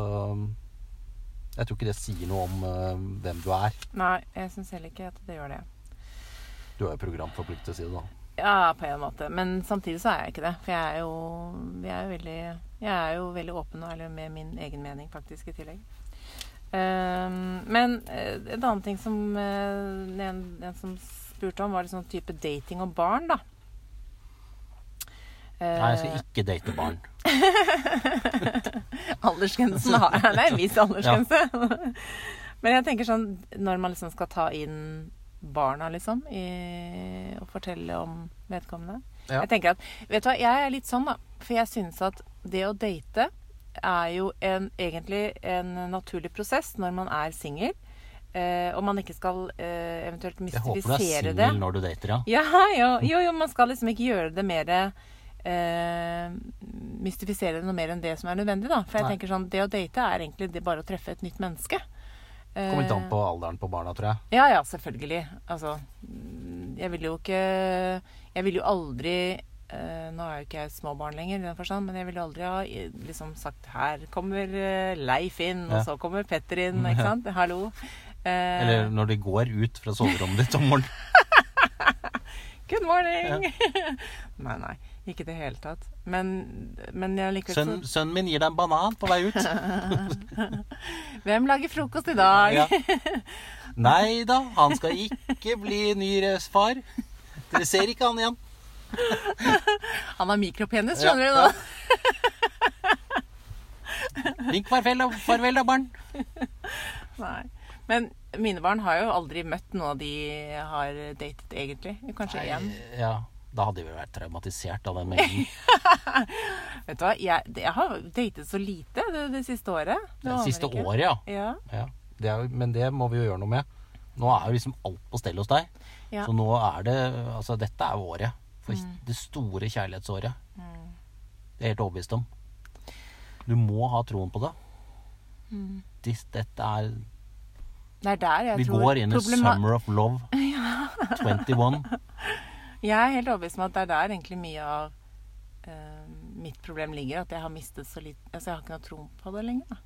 jeg tror ikke det sier noe om uh, hvem du er. Nei, jeg syns heller ikke at det gjør det. Du er jo programforpliktet, sier du da. Ja, på en måte. Men samtidig så er jeg ikke det. For jeg er jo, jeg er jo, veldig, jeg er jo veldig åpen og ærlig med min egen mening, faktisk, i tillegg. Ehm, men eh, en annen ting som uh, en, en som spurte om, var liksom type dating og barn, da. Nei, jeg skal Eh, ikke date barn. aldersgrensen har Det er en viss aldersgrense. Men jeg tenker sånn når man liksom skal ta inn barna, liksom, i, og fortelle om vedkommende Ja. Jeg tenker at Vet du hva, jeg er litt sånn, da. For jeg synes at det å date er jo en, egentlig en naturlig prosess når man er singel. Eh, og man ikke skal eh, eventuelt Jeg håper du er mystifisere singel når du dater, ja. Ja, jo, jo, jo, man skal liksom ikke gjøre det mer eh, Mystifisere det noe mer enn det som er nødvendig, da. For jeg Nei. tenker sånn, det å date er egentlig det bare å treffe et nytt menneske. Kommer litt an Eh, på alderen på barna, tror jeg. Ja, ja, selvfølgelig. Altså mm, Jeg vil jo ikke Jeg vil jo aldri eh, Nå er jo ikke jeg småbarn lenger, i den forstand, men jeg ville aldri ha liksom sagt Her kommer eh, Leif inn, Ja. og så kommer Petter inn, ikke sant? Hallo. Uh, Eller når de går ut fra soverommet ditt om morgenen. Good morning! nei, nei. Ikke i det hele tatt. Men, men jeg liker Sønn, sønnen min gir deg en banan på vei ut. Hvem lager frokost i dag? Ja. Nei da, han skal ikke bli ny far. Dere ser ikke han igjen. Han har mikropenis, Ja, skjønner du ja. nå. Vink farvel, da- farvel da, barn. Nei. Men mine barn har jo aldri møtt noe de har datet, egentlig. Kanskje én. Ja, da hadde vi vært traumatisert av den mengden. Vet du hva, jeg, jeg har datet så lite det, det siste året. Det, Det siste året, ja. Ja. ja. Det er, men det må vi jo gjøre noe med. Nå er jo liksom alt på stell hos deg. Ja. Så nå er det Altså, dette er året. For det store kjærlighetsåret. Mm. Det er helt overbevist om. Du må ha troen på det. Mm. Dis- Dette er Det er der jeg Vi tror går inn i Summer of Love 21. Jeg er helt overbevist om at det er der egentlig mye av uh, mitt problem ligger. At jeg har mistet så lite Altså, jeg har ikke noe tro på det lenger. Da.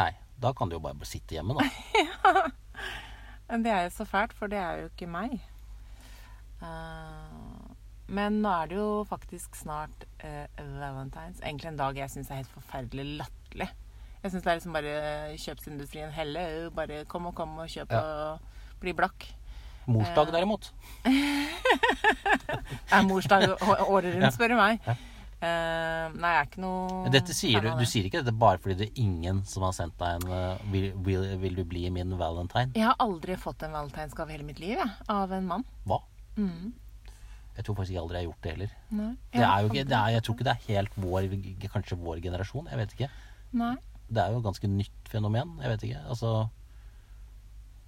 Nei, da kan du jo bare sitte hjemme, da. Men det er jo så fælt, for det er jo ikke meg. Eh, men nå er det jo faktisk snart uh, valentines. Egentlig en dag jeg syns er helt forferdelig latterlig. Jeg syns det er liksom bare kjøpsindustrien helle. Bare kom og kom og kjøp Ja. og bli blakk. Morsdag derimot. Er morsdag året rundt, spør du meg. Ja. Eh, nei, jeg er ikke noe Dette sier du, du sier ikke dette bare fordi det er ingen som har sendt deg en uh, vil, vil, vil du bli min valentine? Jeg har aldri fått en valentinsgave i hele mitt liv, jeg. Av en mann. Hva? Mm. Jeg tror faktisk jeg aldri har gjort det heller. Det er ikke, det er, jeg tror ikke det er helt vår, kanskje vår generasjon. Jeg vet ikke. Nei. Det er jo et ganske nytt fenomen. Jeg vet ikke. Altså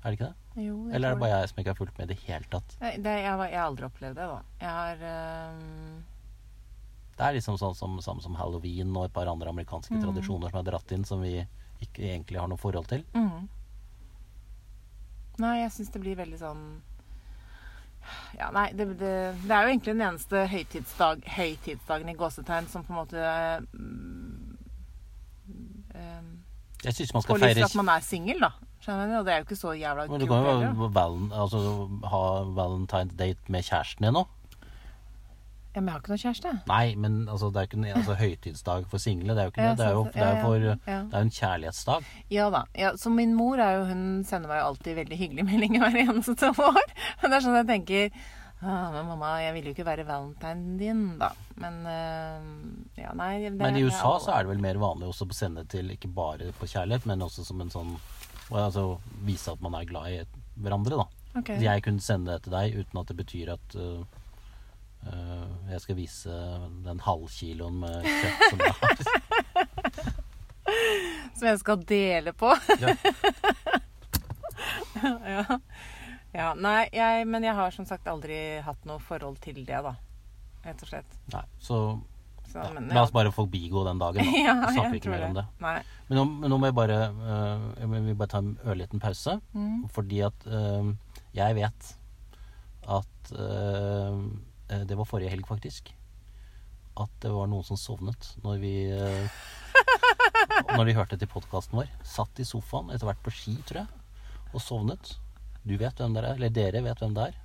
Er det ikke det? Jo, Eller er det bare jeg som ikke har fulgt med i det hele tatt? Det, jeg, har- jeg har aldri opplevd det, da. Jeg har um... Det er liksom sånn som, samme som halloween og et par andre amerikanske Mm. tradisjoner som er dratt inn, som vi ikke egentlig har noe forhold til. Mm. Nei, jeg syns det blir veldig sånn Ja, nei, det, det, det er jo egentlig den eneste høytidsdag, høytidsdagen i gåsetegn som på en måte øh, øh, Jeg syns man skal feire at man er singel, da. Skjønner du? Og det er jo ikke så jævla Men du kan jo val altså, ha valentine's date med kjæresten din òg. Ja, men jeg har ikke noe kjæreste. Nei, men altså, det er ikke en altså, høytidsdag for single. Det er jo ikke det. Det er jo, det er jo for Det er en kjærlighetsdag. Ja da. Ja, så min mor er jo, hun sender meg jo alltid veldig hyggelige meldinger hver eneste år. Men det er sånn jeg tenker ah, Men mamma, jeg vil jo ikke være valentinen din, da. Men øh, Ja, nei det, Men i USA så er det vel mer vanlig også å sende til ikke bare på kjærlighet, men også som en sånn Altså vise at man er glad i hverandre, da. Okay. Jeg kunne sende det til deg uten at det betyr at øh, jeg skal vise den halvkiloen med kjøtt som jeg har. Som jeg skal dele på. Ja. ja. ja. Nei, jeg Men jeg har som sagt aldri hatt noe forhold til det, da. Rett og slett. Nei, så Så, ja, men, la oss bare forbigå den dagen, da. ja, Så snakker vi ikke mer om det. Men nå, men nå må jeg bare uh, jeg bare ta en ørliten pause. Mm. Fordi at uh, jeg vet at øh, Det var forrige helg, faktisk. At det var noen som sovnet når vi øh, Når de hørte til podkasten vår. Satt i sofaen, etter hvert på ski, tror jeg, og sovnet. Du vet hvem dere er, eller dere vet hvem det er.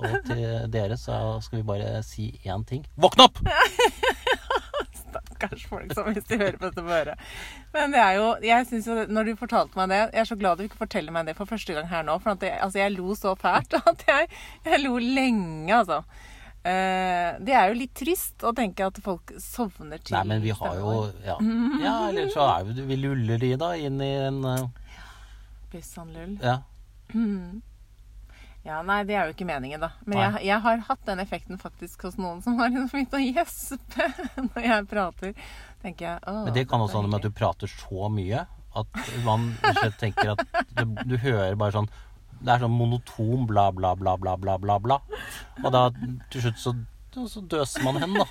Og til dere så skal vi bare si én ting. Våkn opp! Stakkars folk som hvis de hører på dette øret. Men det er jo Jeg synes jo Når du fortalte meg det Jeg er så glad du ikke forteller meg det for første gang her nå. For det, altså, jeg lo så fælt at jeg, jeg lo lenge, altså. Eh, det er jo litt trist å tenke at folk sovner til Nei, men vi har jo Ja, ja eller så er vi, vi luller de da inn i en uh... vår. Pyssanlull. Ja. Mm. Ja, nei, det er jo ikke meningen, da. Men jeg, jeg har hatt den effekten faktisk hos noen som har begynt å gjespe når jeg prater. tenker jeg, Åh, Men det kan også handle med at du prater så mye at man tenker at du, du hører bare sånn Det er sånn monoton bla, bla, bla, bla, bla, bla, bla. Og da til slutt så, så døser man hen, da.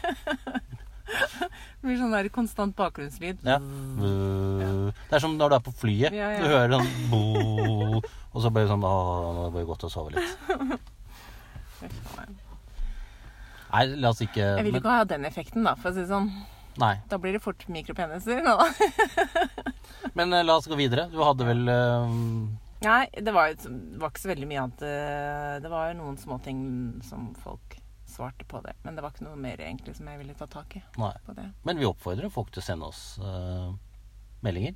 Det blir sånn der konstant bakgrunnslyd. Ja. Det er som når du er på flyet. Ja, ja. Du hører sånn bo, Og så blir det sånn Å, nå er det godt å sove litt. Nei, la oss ikke Jeg vil men, ikke ha den effekten, da, for å si det sånn. Nei. Da blir det fort mikropeniser. Da. Men eh, la oss gå videre. Du hadde vel eh, Nei, det var, det var ikke så veldig mye annet. eh, Det var noen småting som folk svarte på det. Men det var ikke noe mer egentlig som jeg ville ta tak i Nei. på det. Men vi oppfordrer folk til å sende oss uh, meldinger.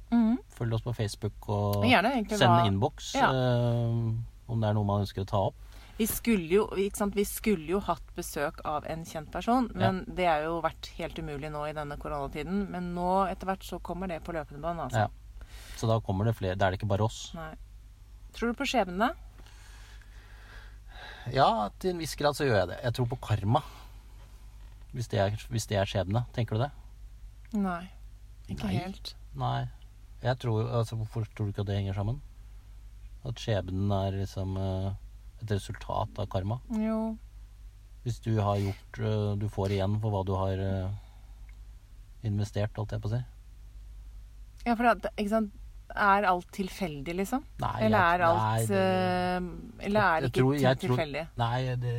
Følg oss på Facebook og Gjerne send innboks Ja. uh, om det er noe man ønsker å ta opp. Vi skulle jo, ikke sant? Vi skulle jo hatt besøk av en kjent person, men det har jo vært helt umulig nå i denne koronatiden. Men nå etter hvert så kommer det på løpende bånd, altså. Ja. Så da kommer det flere. Da er det ikke bare oss. Nei. Tror du på skjebne? Ja, til en viss grad så gjør jeg det. Jeg tror på karma. Hvis det er, hvis det er skjebne. Tenker du det? Nei. Ikke Nei. helt. Nei. Jeg tror, altså, Hvorfor tror du ikke at det henger sammen? At skjebnen er liksom eh, et resultat av karma? Jo. Hvis du har gjort eh, Du får igjen for hva du har eh, investert, holdt jeg på å si. Ja, for at, ikke sant Er alt tilfeldig, liksom? Nei, Eller er alt nei, det- Eller er det ikke tror- jeg til- tror- tilfeldig? Nei, det,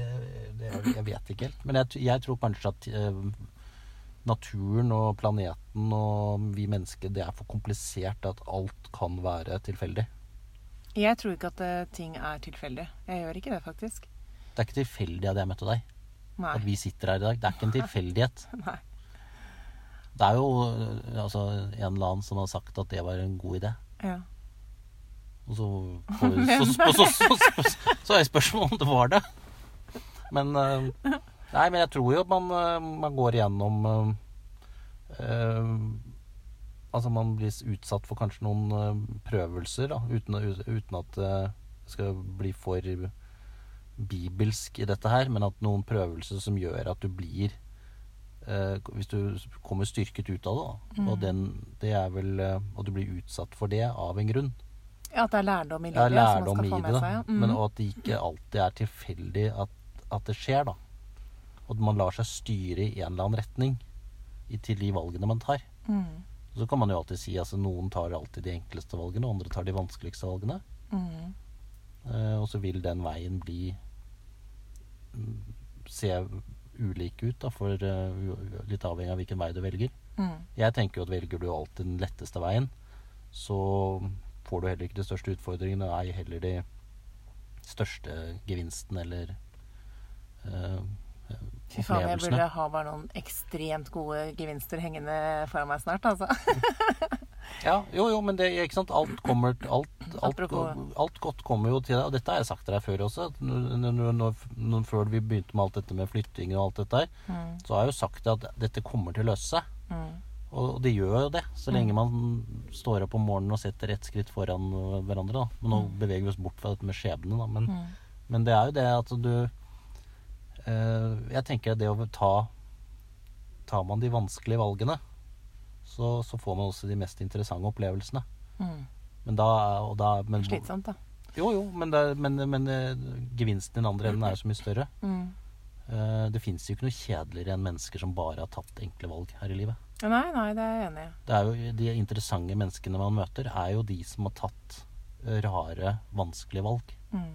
det, jeg vet ikke helt. Men jeg, jeg tror kanskje at eh, naturen og planeten og vi mennesker, det er for komplisert at alt kan være tilfeldig. Jeg tror ikke at eh, ting er tilfeldig. Jeg gjør ikke det, faktisk. Det er ikke tilfeldig at jeg møtte deg. Nei. At vi sitter her i dag. Det er ikke en tilfeldighet. Nei. Det er jo eh, altså, en eller annen som har sagt at det var en god idé. Ja. Og så, så, så, er spørsmålet om det var det. Men eh, Nei, men jeg tror jo at man, eh, man går igjennom eh, Altså man blir utsatt for kanskje noen prøvelser, da, uten, uten at det skal bli for bibelsk i dette her, men at noen prøvelser som gjør at du blir Hvis du kommer styrket ut av det, da, og den, det er vel eh, Og du blir utsatt for det av en grunn. ja, at det er lærdom i livet ja, som lærdom man i skal få med seg. Ja. Mm. Men og at det ikke alltid er tilfeldig at, at det skjer, da. Og at man lar seg styre i en eller annen retning i, til de valgene man tar. Mm. Så kan man jo alltid si altså noen tar alltid de enkleste valgene, og andre tar de vanskeligste valgene. Mm. Eh, og så vil den veien bli mm, se ulik ut, da, for eh, litt avhengig av hvilken vei du velger. Mm. Jeg tenker jo at velger du alltid den letteste veien, så får du heller ikke de største utfordringene, ei heller de største gevinsten eller eh, Fy faen, jeg burde ha bare noen ekstremt gode gevinster hengende foran meg snart, altså. Ja, jo, jo, men det, ikke sant? Alt kommer alt, alt, alt godt kommer jo til deg. Og dette har jeg sagt til deg før også. Når, når, når, før vi begynte med alt dette med flytting og alt dette her, Mm. så har jeg jo sagt at dette kommer til å løse seg. Mm. Og det gjør jo det, så lenge man står opp om morgenen og setter ett skritt foran hverandre. Da. Men nå beveger vi oss bort fra dette med skjebne, da. Men, Mm. men det er jo det at du eh, Jeg tenker det å ta Tar man de vanskelige valgene, så, så får man også de mest interessante opplevelsene. Mm. Men da, og da men, Slitsomt, da. Jo, jo, men, det, men, men eh, gevinsten i den andre enden er så mye større. Mm. Eh, det fins jo ikke noe kjedeligere enn mennesker som bare har tatt enkle valg her i livet. Nei, nei, det er jeg enig i. Det er jo De interessante menneskene man møter, er jo de som har tatt eh, rare, vanskelige valg. Mm.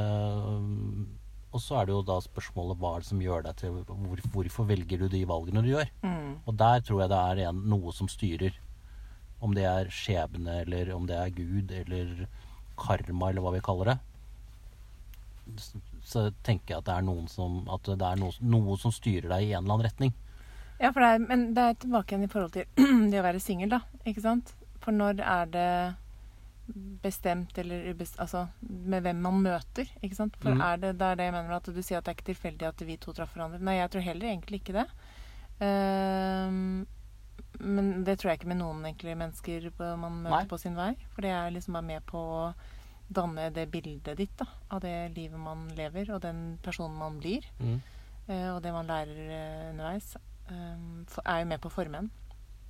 Eh, og så er det jo da spørsmålet hva er det som gjør deg til hvor, Hvorfor velger du de valgene du gjør? Mm. Og der tror jeg det er en, noe som styrer. Om det er skjebne, eller om det er Gud, eller karma, eller hva vi kaller det. Så tenker jeg at det er noen som At det er noe, noe som styrer deg i en eller annen retning. Ja, for det er, men det er tilbake igjen i forhold til det å være singel, da. Ikke sant? For når er det bestemt eller ubestemt Altså med hvem man møter, ikke sant? For mm. er det, det er det jeg mener at du sier at det er ikke tilfeldig at vi to traff hverandre. Nei, jeg tror heller egentlig ikke det. Ehm, men det tror jeg ikke med noen egentlig mennesker man møter Nei. på sin vei. For det er liksom bare med på å danne det bildet ditt da, av det livet man lever, og den personen man blir. Eh, og det man lærer eh, underveis, Um, er jo med på å forme en.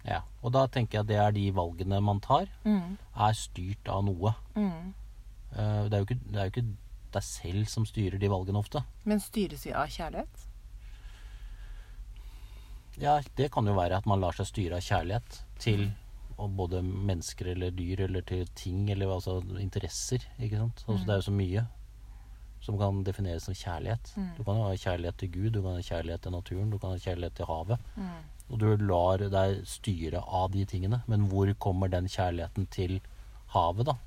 Ja. Og da tenker jeg at det er de valgene man tar, Mm. er styrt av noe. Mm. Eh, Det er jo ikke, det er jo ikke deg selv som styrer de valgene ofte. Men styres vi av kjærlighet? Ja, det kan jo være at man lar seg styre av kjærlighet til og både mennesker eller dyr eller til ting eller altså interesser. ikke sant? Altså, Det er jo så mye som kan defineres som kjærlighet. Mm. Du kan jo ha kjærlighet til Gud, du kan ha kjærlighet til naturen, du kan ha kjærlighet til havet. Og du lar deg styre av de tingene. Men hvor kommer den kjærligheten til havet, da?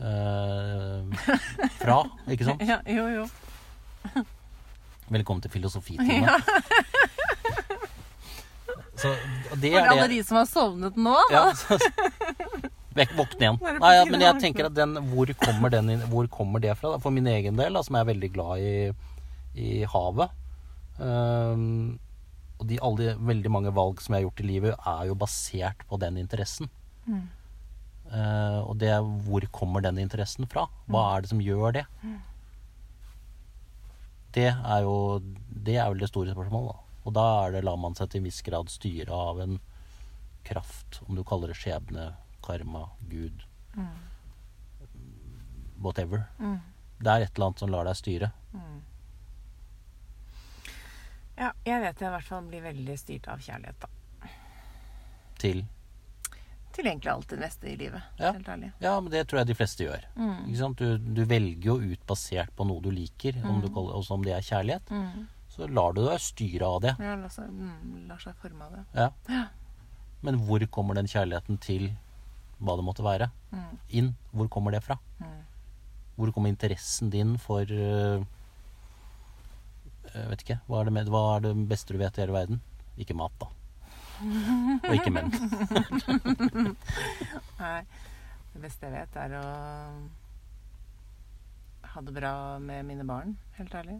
eh, fra, ikke sant? Ja, jo, jo. Velkommen til filosofitime. Så det For er alle det de som har sovnet nå, ja, så, våkne igjen. Nei, ja, men jeg tenker at den, hvor, kommer den, hvor kommer det fra? Da? For min egen del, da, som er veldig glad i, i havet ehm, Og de, alle de veldig mange valg som jeg har gjort i livet, er jo basert på den interessen. Mm. Uh, og det er hvor kommer den interessen fra? Hva Mm. er det som gjør det? Det er jo Det er vel det store spørsmålet, da. Og da er det, lar man seg til en viss grad styre av en kraft, om du kaller det skjebne, karma, Gud Whatever. Mm. Det er et eller annet som lar deg styre. Ja, jeg vet jeg i hvert fall blir veldig styrt av kjærlighet, da. Til Til egentlig alt det neste i livet. Ja. Helt ærlig. Ja, men det tror jeg de fleste gjør. Mm. Du, du velger jo ut basert på noe du liker, om du kaller, også om det er kjærlighet. Mm. Så lar du deg styre av det. Ja, lar seg, mm, lar seg forme av det. Ja. Men hvor kommer den kjærligheten til hva det måtte være? Mm. Inn? Hvor kommer det fra? Mm. Hvor kommer interessen din for øh, Jeg vet ikke. Hva er, det med, hva er det beste du vet i hele verden? Ikke mat, da. Og ikke menn. Nei, det beste jeg vet, er å ha det bra med mine barn. Helt ærlig.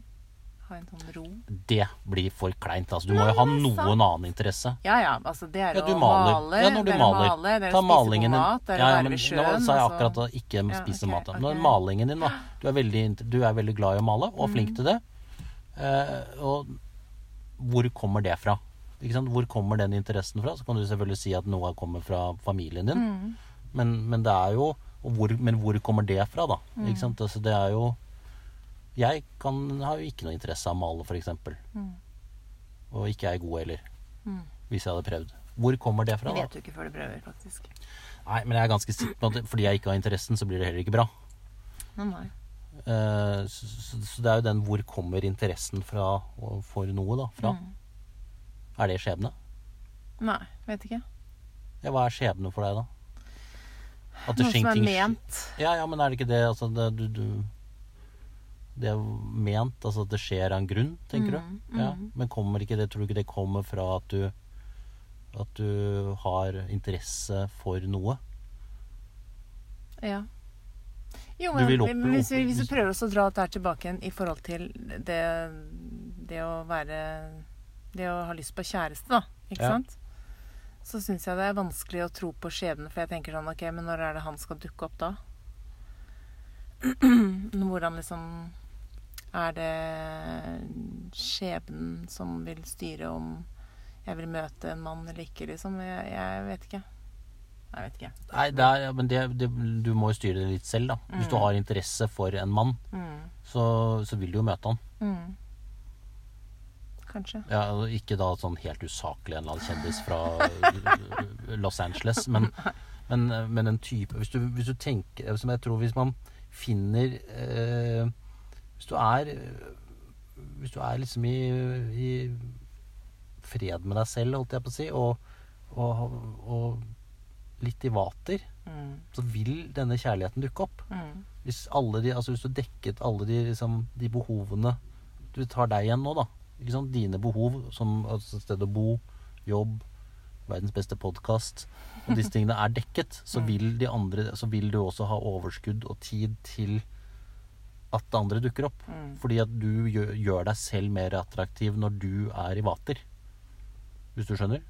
Ha en sånn ro. Det blir for kleint. Altså, du må jo ha noen annen interesse. Ja ja, altså det er Ja, å maler. male. Ja, det er å male, det er Ta å spise malingen din. mat, det er Ja, å ja, være men sjøen nå sa jeg altså. akkurat å ikke spise okay, mat. Nå er malingen din, da. Du er veldig, du er veldig glad i å male, og Mm. flink til det. Eh, og hvor kommer det fra? Hvor kommer den interessen fra? Så kan du selvfølgelig si at noe kommer fra familien din. Mm. Men, men det er jo hvor, Men hvor kommer det fra, da? Mm. Altså, det er jo Jeg kan, har jo ikke noe interesse av å male, f.eks. Mm. Og ikke er god heller. Mm. Hvis jeg hadde prøvd. Hvor kommer det fra, Det vet du ikke før du prøver, faktisk. Nei, men jeg er ganske sikker på at fordi jeg ikke har interessen, så blir det heller ikke bra. Nei, så, så, så det er jo den hvor kommer interessen fra for noe, da? Fra? Mm. Er det skjebne? Nei, vet ikke. Ja, hva er skjebne for deg, da? At Noe som er ment. Ja, ja, men er det ikke det altså det, du, du, det er ment, altså at det skjer av en grunn, tenker Mm, du? Ja, mm. men kommer ikke det, tror du ikke det kommer fra at du at du har interesse for noe? Ja. Jo, men opp- hvis, vi, hvis vi prøver oss å dra dette tilbake igjen i forhold til det, det å være Det å ha lyst på kjæreste, da. Ikke Ja. sant? Så syns jeg det er vanskelig å tro på skjebnen, for jeg tenker sånn OK, men når er det han skal dukke opp da? Hvordan liksom Er det skjebnen som vil styre om jeg vil møte en mann eller ikke, liksom? Jeg, jeg vet ikke. Jeg vet ikke. Nei, det er, men det, det, du må jo styre det litt selv, da. Hvis du Mm. har interesse for en mann, Mm. så, så vil du jo møte han. Mm. Kanskje. Ja, Ikke da sånn helt usaklig en eller annen kjendis fra Los Angeles, men, men, men en type hvis du, hvis du tenker Som jeg tror hvis man finner eh, Hvis du er eh, Hvis du er liksom i, i fred med deg selv, holdt jeg på å si, og, og, og litt i vater, Mm. så vil denne kjærligheten dukke opp. Mm. Hvis, alle de, altså hvis du dekket alle de, liksom, de behovene Du tar deg igjen nå, da. Dine behov som altså, sted å bo, jobb, verdens beste podkast Og disse tingene er dekket. Så Mm. vil, de andre, så vil du også ha overskudd og tid til at det andre dukker opp. Mm. Fordi at du gjør, gjør deg selv mer attraktiv når du er i vater. Hvis du skjønner?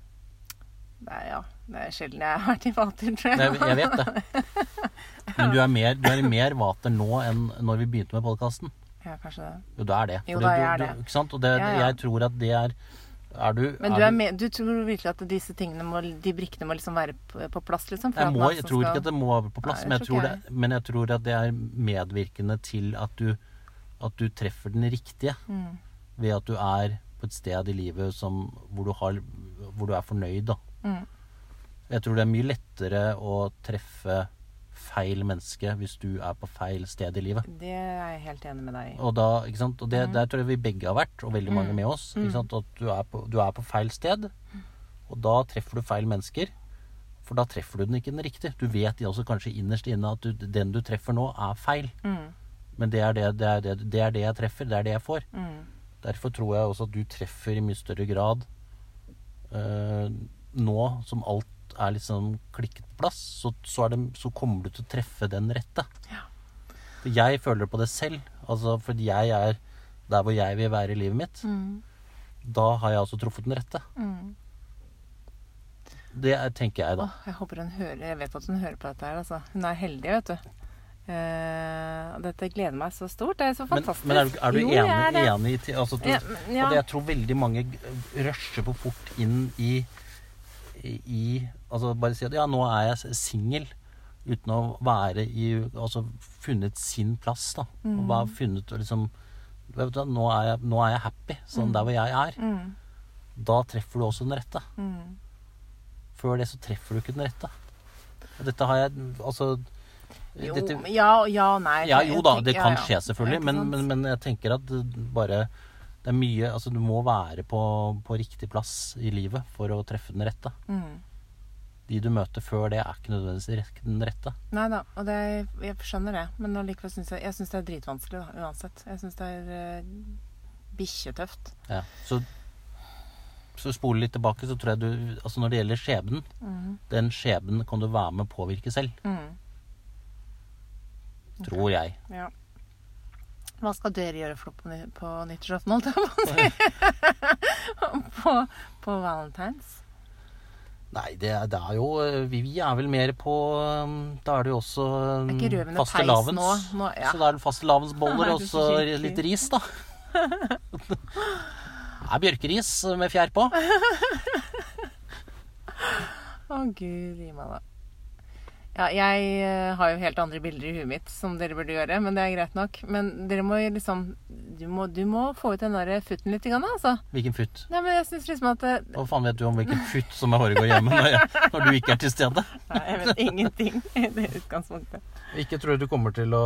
Nei, ja. Det er sjelden jeg har vært i vater, tror jeg. Nei, jeg vet det. Men du er, mer, du er i mer vater nå enn når vi begynte med podkasten. Ja, kanskje det. Jo, du er det. Jo, da du, er det. Ikke sant? Og det, Ja, ja. jeg tror at det er Er du Men du, er med, du tror virkelig at disse tingene må, de brikkene må liksom være på, plass, liksom? jeg, må, jeg tror skal- ikke at det må være på plass, Nei, men, jeg jeg tror tror det, men jeg tror at det er medvirkende til at du, at du treffer den riktige. Mm. Ved at du er på et sted i livet som, hvor, du har, hvor du er fornøyd. Da. Mm. Jeg tror det er mye lettere å treffe feil menneske hvis du er på feil sted i livet. Det er jeg helt enig med deg i. Og, da, ikke sant? og det, Mm. der tror jeg vi begge har vært, og veldig mange Mm. med oss. Mm. Ikke sant? At du er, på, du er på feil sted, og da treffer du feil mennesker. For da treffer du den ikke den riktige. Du vet også kanskje innerst inne at du, den du treffer nå, er feil. Mm. Men det er det, det, er det, det er det jeg treffer. Det er det jeg får. Mm. Derfor tror jeg også at du treffer i mye større grad eh, nå som alt er liksom klikket på plass, så, så, det, så kommer du til å treffe den rette. Ja. For jeg føler på det selv. Altså fordi jeg er der hvor jeg vil være i livet mitt. Mm. Da har jeg altså truffet den rette. Mm. Det er- tenker jeg, da. Åh, jeg håper hun hører Jeg vet at hun hører på dette her, altså. Hun er heldig, vet du. Uh, dette gleder meg så stort. Det er så fantastisk. men er du, er du Jo, enig, enig i altså, du, Ja, men- ja. Og det, jeg tror veldig mange rusher for fort inn i, i, Altså bare si at ja, nå er jeg singel. Uten å være i Altså funnet sin plass, da. Og bare funnet liksom vet du, nå, er jeg, nå er jeg happy sånn der hvor jeg er. Mm. Da treffer du også den rette. Mm. Før det så treffer du ikke den rette. Dette har jeg Altså Jo, dette, ja, ja nei. Ja, jo da, det kan skje selvfølgelig, Ja, men, men, men jeg tenker at bare Det er mye Altså, du må være på, på riktig plass i livet for å treffe den rette. Mm. De du møter før det, er ikke nødvendigvis den rette. Nei da, og det, jeg skjønner det. Men allikevel syns jeg, jeg synes det er dritvanskelig, da, uansett. Jeg syns det er uh, bikkjetøft. Ja. Så så spole litt tilbake, så tror jeg du Altså når det gjelder skjebnen, Mm. den skjebnen kan du være med å påvirke selv. Mm. Tror jeg. Ja. Hva skal dere gjøre for på, på nyttårsaften, holdt jeg på å si? på, på valentines? Nei, det, det er jo vi, er vel mer på um, Da er det jo også um, fastelavns. nå? nå ja. Så da er det fastelavnsboller Er og så litt ris, da. Det er bjørkeris med fjær på. Å, gud gi meg, da. Ja, jeg eh, har jo helt andre bilder i huet mitt som dere burde gjøre, men det er greit nok. Men dere må liksom Du må, du må få ut den der futten litt, grann, altså. Hvilken futt? Nei, men jeg synes liksom at det, Hva faen vet du om hvilken futt som foregår hjemme når, jeg, når du ikke er til stede? Nei, jeg vet ingenting i det utgangspunktet. Ikke tror jeg du kommer til å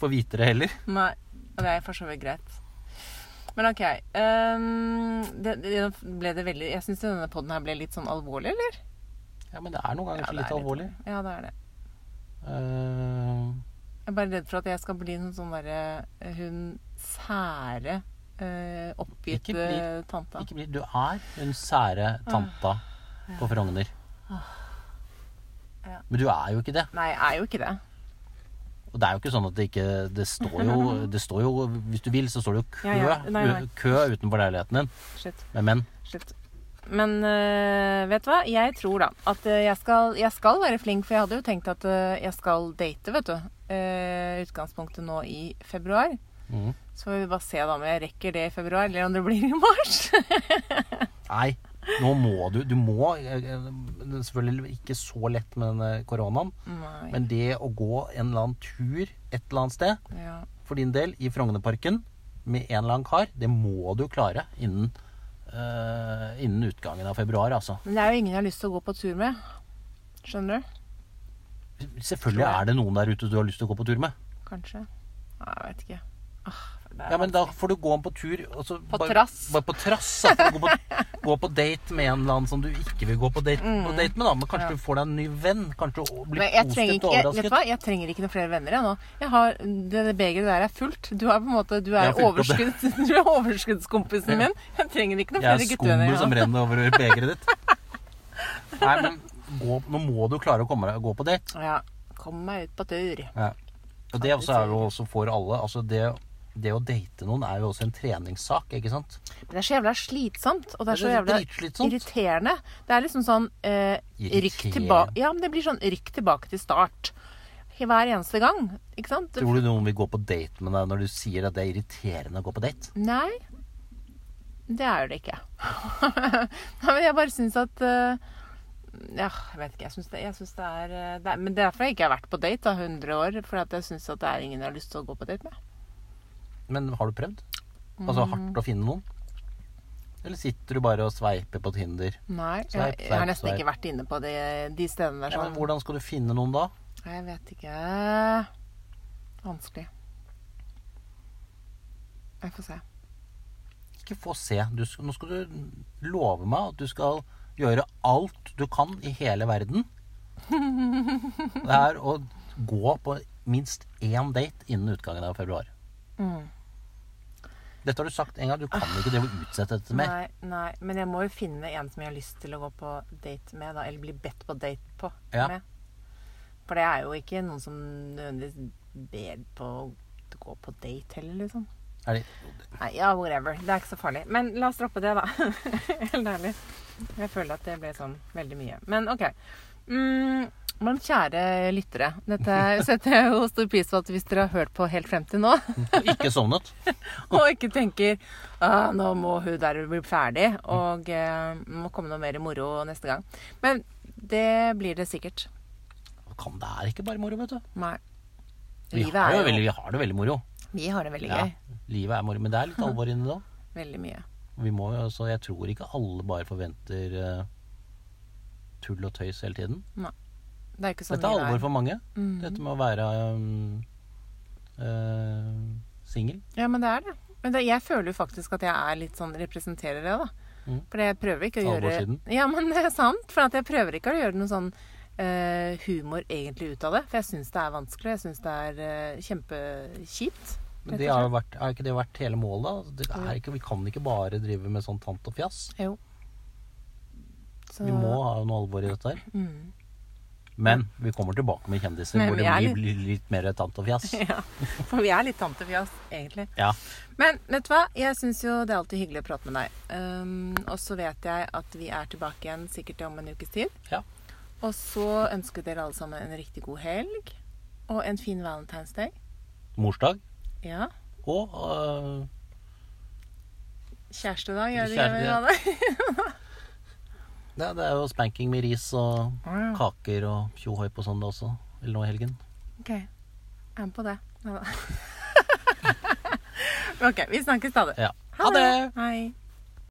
få vite det heller. Nei. Og det er for så vidt greit. Men OK. Um, det, det ble det veldig Jeg syns denne poden her ble litt sånn alvorlig, eller? Ja, men det er noen ganger Ja, så litt alvorlig. Litt. Ja, det er det. Uh, Jeg er bare redd for at jeg skal bli en sånn derre hun sære, uh, oppgitte Ikke bli- tanta. ikke bli, du er hun sære tanta på Frogner. Ja. Men du er jo ikke det. Nei, jeg er jo ikke det. Og det er jo ikke sånn at det ikke Det står jo, det står jo Hvis du vil, så står det jo kø, Ja, ja. Nei, nei. kø utenfor leiligheten din Shit. med menn. Shit. Men uh, vet du hva? Jeg tror da at øh, jeg skal, jeg skal være flink, for jeg hadde jo tenkt at øh, jeg skal date, vet du. Uh, utgangspunktet nå i februar. Mm. Så får vi bare se da om jeg rekker det i februar, eller om det blir i mars. Nei, nå må du Du må eh, eh, det Selvfølgelig ikke så lett med denne koronaen, Nei. men det å gå en eller annen tur et eller annet sted ja. for din del i Frognerparken med en eller annen kar, det må du klare innen, eh, innen utgangen av februar, altså. Men det er jo ingen jeg har lyst til å gå på tur med. Skjønner du? Selvfølgelig er det noen der ute du har lyst til å gå på tur med. Kanskje. Nei, jeg vet ikke. Ah, Ja, men da får du gå på tur altså, På bare, trass. Bare på trass. Ja. Gå, på, gå på date med en eller annen som du ikke vil gå på date, på date med. da Men kanskje Mm. Ja. du får deg en ny venn. Kanskje du blir jeg positivt ikke, jeg, vet du hva? jeg trenger ikke noen flere venner jeg nå. Jeg har, det, det begeret der er fullt. Du er på en måte Du er, overskudd, du er overskuddskompisen min. Jeg trenger ikke noen Jeg flere er guttevenner. skummet som jeg nå. renner over begeret ditt. Nei, men gå, nå må du klare å komme deg gå på date. Ja. Kom meg ut på tur. Ja. Og det også er jo også for alle. Altså det, det å date noen er jo også en treningssak, ikke sant? Men det er så jævla slitsomt. Og det er så jævla irriterende. Det er liksom sånn eh, Rykk tilbake Ja, men det blir sånn rykk tilbake til start. Hver eneste gang. Ikke sant? Tror du noen vil gå på date med deg når du sier at det er irriterende å gå på date? Nei. Det er jo det ikke. Nei, men jeg bare syns at eh, Ja, jeg vet ikke. Jeg syns det, det, eh, det er Men det er derfor jeg ikke har vært på date da, 100 år. For jeg syns at det er ingen jeg har lyst til å gå på date med. Men har du prøvd? Altså hardt å finne noen? Eller sitter du bare og sveiper på Tinder? Nei. Jeg, Sveip, jeg har nesten sveip. ikke vært inne på de, de stedene der. Ja, Sånn. hvordan skal du finne noen da? Jeg vet ikke. Vanskelig. Jeg får se. ikke få se. Du, nå skal du love meg at du skal gjøre alt du kan i hele verden. Det er å gå på minst én date innen utgangen av februar. Mm. Dette har du sagt en gang. Du kan ikke drive og utsette dette mer. Nei, nei, men jeg må jo finne en som jeg har lyst til å gå på date med, da. Eller bli bedt på date på Ja. med. For det er jo ikke noen som nødvendigvis ber på å gå på date heller, liksom. Er det, Nei, ja, whatever. Det er ikke så farlig. Men la oss droppe det, da. Helt ærlig. Jeg føler at det ble sånn veldig mye. Men OK. Mm, men kjære lyttere. Dette setter jeg jo stor pris på at hvis dere har hørt på helt frem til nå, ikke sovnet? og ikke tenker ah, nå må hun der bli ferdig, og eh, må komme noe mer moro neste gang. Men det blir det sikkert. Kan, det er ikke bare moro, vet du. Nei. Vi har, jo veldig, vi har det veldig moro. Vi har det veldig Ja, gøy. livet er moro, men det er litt alvor inni det òg. Veldig mye. Vi må så jeg tror ikke alle bare forventer uh, tull og tøys hele tiden. Det er sånn Dette er alvor for mange. Mm. Dette med å være um, uh, singel. Ja, men det er det. Men det, jeg føler jo faktisk at jeg er litt sånn representerer det, da. Mm. For jeg prøver ikke å gjøre. Ja, men det er sant. For at jeg prøver ikke å gjøre noe sånn uh, humor egentlig ut av det. For jeg syns det er vanskelig. Jeg syns det er uh, kjempekjipt. Men det har vært, er ikke det vært hele målet? Det er ikke, vi kan ikke bare drive med sånn tant og fjas. Jo. Så, Vi må ha noe alvor i dette her. mm. Men vi kommer tilbake med kjendiser hvor det blir, litt- litt mer tant og fjas. Ja. For vi er litt tant og fjas, egentlig. Ja. Men vet du hva? Jeg syns jo det er alltid hyggelig å prate med deg. Um, og så vet jeg at vi er tilbake igjen sikkert om en ukes tid. Ja. Og så ønsker dere alle sammen en riktig god helg. Og en fin Valentine's Day. Morsdag. Ja. Og uh... Kjærestedag, gjør gjør det? det, det er jo spanking med ris og Ja. kaker og tjohoi på søndag også. Eller nå i helgen. OK. Jeg er med på det. OK. Vi snakkes stadig. Ja. Ha det! Hei.